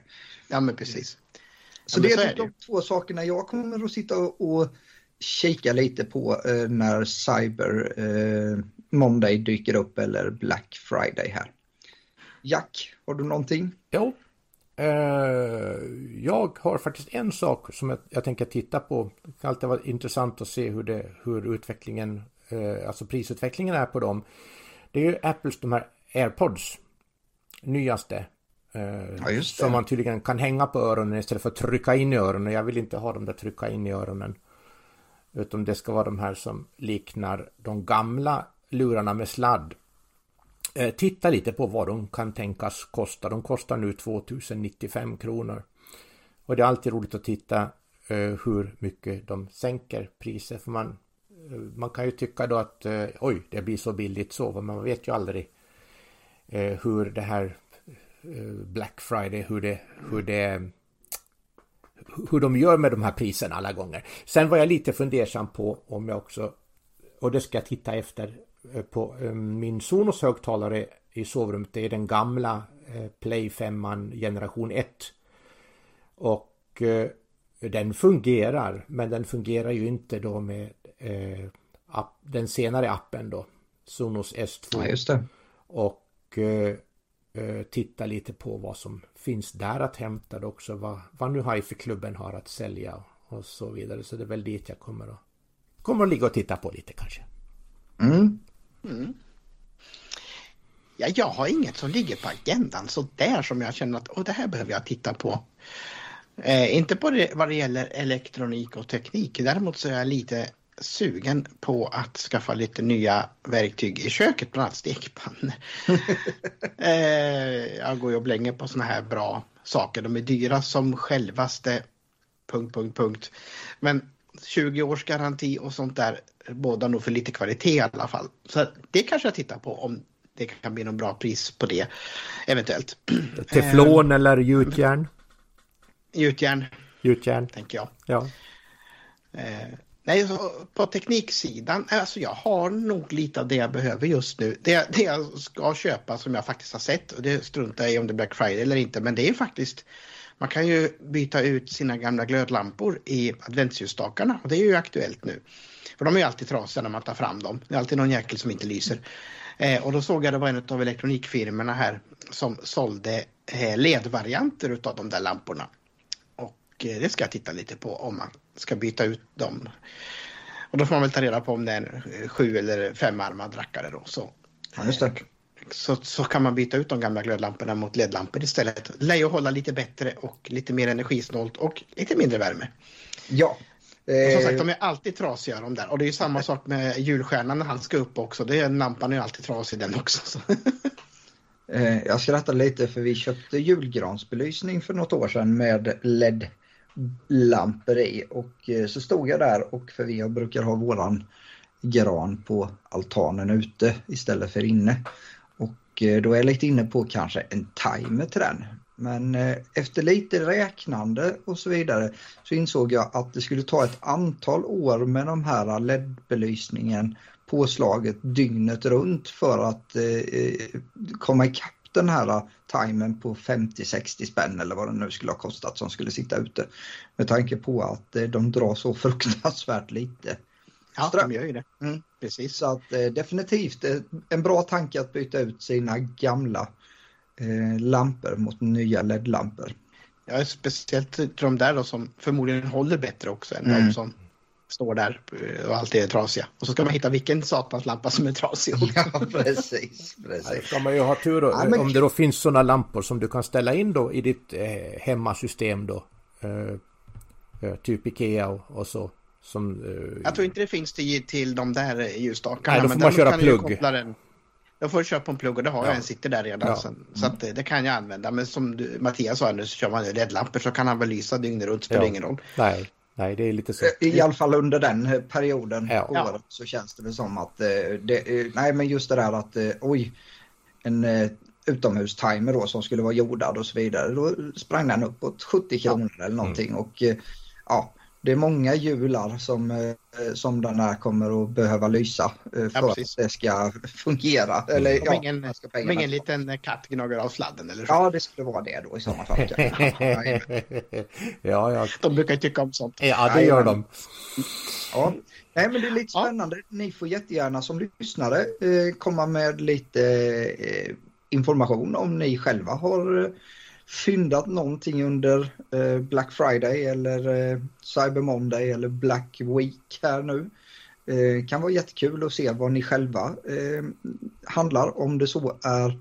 Ja, men precis. Så Ja, men det så är, är det de två sakerna jag kommer att sitta och kika lite på eh, när Cyber eh, Monday dyker upp eller Black Friday här. Jack, har du någonting? Jo. Eh, jag har faktiskt en sak som jag, jag tänker titta på. Det kan alltid vara intressant att se hur, det, hur utvecklingen, eh, alltså prisutvecklingen är på dem. Det är ju Apples de här AirPods. Nyaste. Eh, Ja, just som man tydligen kan hänga på öronen istället för att trycka in i öronen. Jag vill inte ha dem där trycka in i öronen. Utan det ska vara de här som liknar de gamla lurarna med sladd. Eh, titta lite på vad de kan tänkas kosta. De kostar nu 2095 kronor. Och det är alltid roligt att titta eh, hur mycket de sänker priset. För man, eh, man kan ju tycka då att eh, oj, det blir så billigt så. Men man vet ju aldrig eh, hur det här eh, Black Friday, hur det, hur det hur de gör med de här priserna alla gånger. Sen var jag lite fundersam på om jag också, och det ska jag titta efter, eh, på eh, min Sonos högtalare i sovrummet. Det är den gamla eh, Play 5 generation 1. Och den fungerar, men den fungerar ju inte då med den senare appen då. Sonos S2. Ja, just det. Och titta lite på vad som finns där att hämta då också. Vad, vad nu Hifi-klubben har att sälja och så vidare. Så det är väl dit jag kommer att, kommer att ligga och titta på lite kanske. Mm. Ja, jag har inget som ligger på agendan så där som jag känner att Åh, det här behöver jag titta på. Eh, inte på det, vad det gäller elektronik och teknik. Däremot så är jag lite sugen på att skaffa lite nya verktyg i köket, bland annat stekpannor. eh, jag går ju och blänger på såna här bra saker. De är dyra som självaste... Punkt, punkt, punkt. Men 20 års garanti och sånt där båda nog för lite kvalitet i alla fall. Så det kanske jag tittar på om det kan bli någon bra pris på det eventuellt. Teflon eller gjutjärn? Gjutjärn Gjutjärn, tänker jag. ja. Nej, på tekniksidan, alltså jag har nog lite av det jag behöver just nu. Det, det jag ska köpa som jag faktiskt har sett och det struntar jag i om det är Black Friday eller inte, men det är faktiskt man kan ju byta ut sina gamla glödlampor i adventsljusstakarna och det är ju aktuellt nu. För de är ju alltid trasiga när man tar fram dem. Det är alltid någon jäkel som inte lyser. Eh, och då såg jag det var en av elektronikfirmorna här som sålde eh, ledvarianter utav de där lamporna. Och eh, det ska jag titta lite på om man ska byta ut dem. Och då får man väl ta reda på om det är en eh, sju eller femarmad rackare då. Så, Ja, just det. så, så kan man byta ut de gamla glödlamporna mot LED-lampor istället. Lär ju hålla lite bättre och lite mer energisnålt och lite mindre värme. Ja. Och som sagt, Eh, de är alltid trasiga de där. Och det är ju samma sak med julstjärnan när han ska upp också. Det är, lampan är ju alltid trasig den också. Så. Eh, Jag skrattar lite för vi köpte julgransbelysning för något år sedan med lampor i och eh, så stod jag där och för vi brukar ha våran gran på altanen ute istället för inne. Och eh, då är jag lite inne på kanske en timer till den. Men eh, efter lite räknande och så vidare så insåg jag att det skulle ta ett antal år med de här LED-belysningen påslaget dygnet runt för att komma ikapp den här timern på 50-60 spänn eller vad det nu skulle ha kostat som skulle sitta ute. Med tanke på att eh, de drar så fruktansvärt lite. Ja, Ström. de gör ju det. Mm. Precis. Så att eh, definitivt eh, en bra tanke att byta ut sina gamla eh, lampor mot nya LED-lampor. Ja, speciellt de där då som förmodligen håller bättre också än Mm. de som står där eh, och alltid är trasiga. Och så ska man hitta vilken satans lampa som är trasig. Ja, precis. Precis. då ska man ju ha tur Ja, men- om det då finns sådana lampor som du kan ställa in då i ditt eh, hemmasystem då. Eh, eh, typ Ikea och, och så. Som, eh, Jag tror inte det finns till, till de där ljusstakarna. Nej, då får men man köra plugg. koppla Den. Då får på en plugg och det har Ja. jag en sitter där redan. Ja. Så, så att, eh, det kan jag använda. Men som du, Mattias sa nu så kör man LED-lampor så kan han väl lysa dygnet runt. Spelar Ja. ingen roll. Nej, nej, det är lite så. I alla fall under den eh, perioden Ja. på Ja. året så känns det väl som att eh, det, eh, nej men just det där att eh, oj en eh, utomhustimer då som skulle vara jordad och så vidare. Då sprang den uppåt 70 kronor eller någonting och eh, ja det är många hjular som, eh, som den här kommer att behöva lysa eh, för att precis. det ska fungera. Eller, Om ja, ingen, ska om ingen liten eh, katt gnaggar av sladden eller så. Ja det skulle vara det då i sådana fall. Ja, ja, ja. De brukar tycka om sånt. ja, det gör de. Ja, nej men det är lite Ja. spännande. Ni får jättegärna som lyssnare komma med lite information om ni själva har fyndat någonting under eh, Black Friday eller eh, Cyber Monday eller Black Week här nu. Eh, kan vara jättekul att se vad ni själva eh, handlar om det så är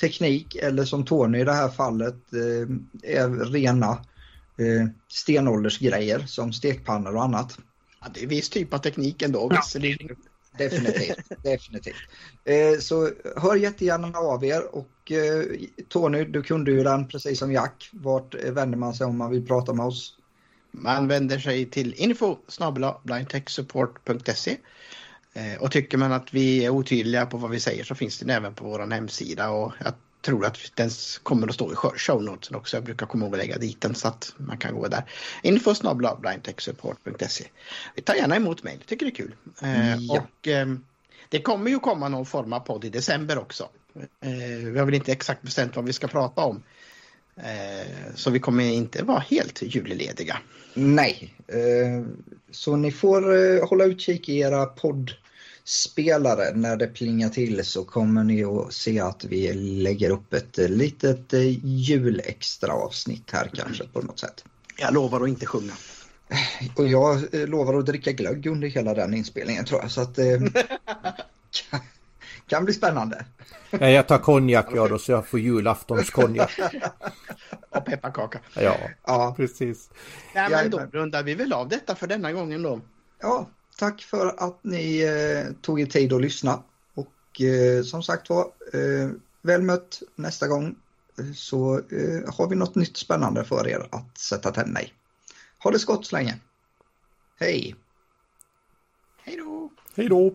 teknik eller som Tony i det här fallet eh, är rena eh, stenåldersgrejer som stekpannor och annat. Ja, det är viss typ av teknik ändå. Ja. visserligen. Definitivt, definitivt. Eh, så hör jättegärna av er och Tony, du kunde ju den precis som Jack. Vart eh, vänder man sig om man vill prata med oss? Man vänder sig till info blindtechsupport.se Eh, och tycker man att vi är otydliga på vad vi säger så finns den även på vår hemsida och jag tror att den kommer att stå i show notesen också. Jag brukar komma ihåg att lägga dit den så att man kan gå där. Info blindtechsupport.se Vi tar gärna emot mejl, tycker det är kul. Eh, Ja. Och ehm, det kommer ju komma någon form av podd i december också. Eh, Vi har väl inte exakt bestämt vad vi ska prata om. Eh, Så vi kommer inte vara helt julelediga. Nej, eh, så ni får hålla utkik i era poddspelare. När det plingar till så kommer ni att se att vi lägger upp ett litet julextra avsnitt här kanske på något sätt. Jag lovar att inte sjunga. Och jag eh, lovar att dricka glögg under hela den inspelningen tror jag. Så att eh, kan, kan bli spännande. Ja, jag tar konjak jag då så jag får julaftonskonjak. Och pepparkaka. Ja, Ja, precis. Nej, men då rundar vi väl av detta för denna gången då. ja, tack för att ni eh, tog er tid att lyssna. Och eh, som sagt var, eh, väl mött nästa gång eh, så eh, har vi något nytt spännande för er att sätta tänderna i. Ha det så gott så länge. Hej! Hej då! Hej då!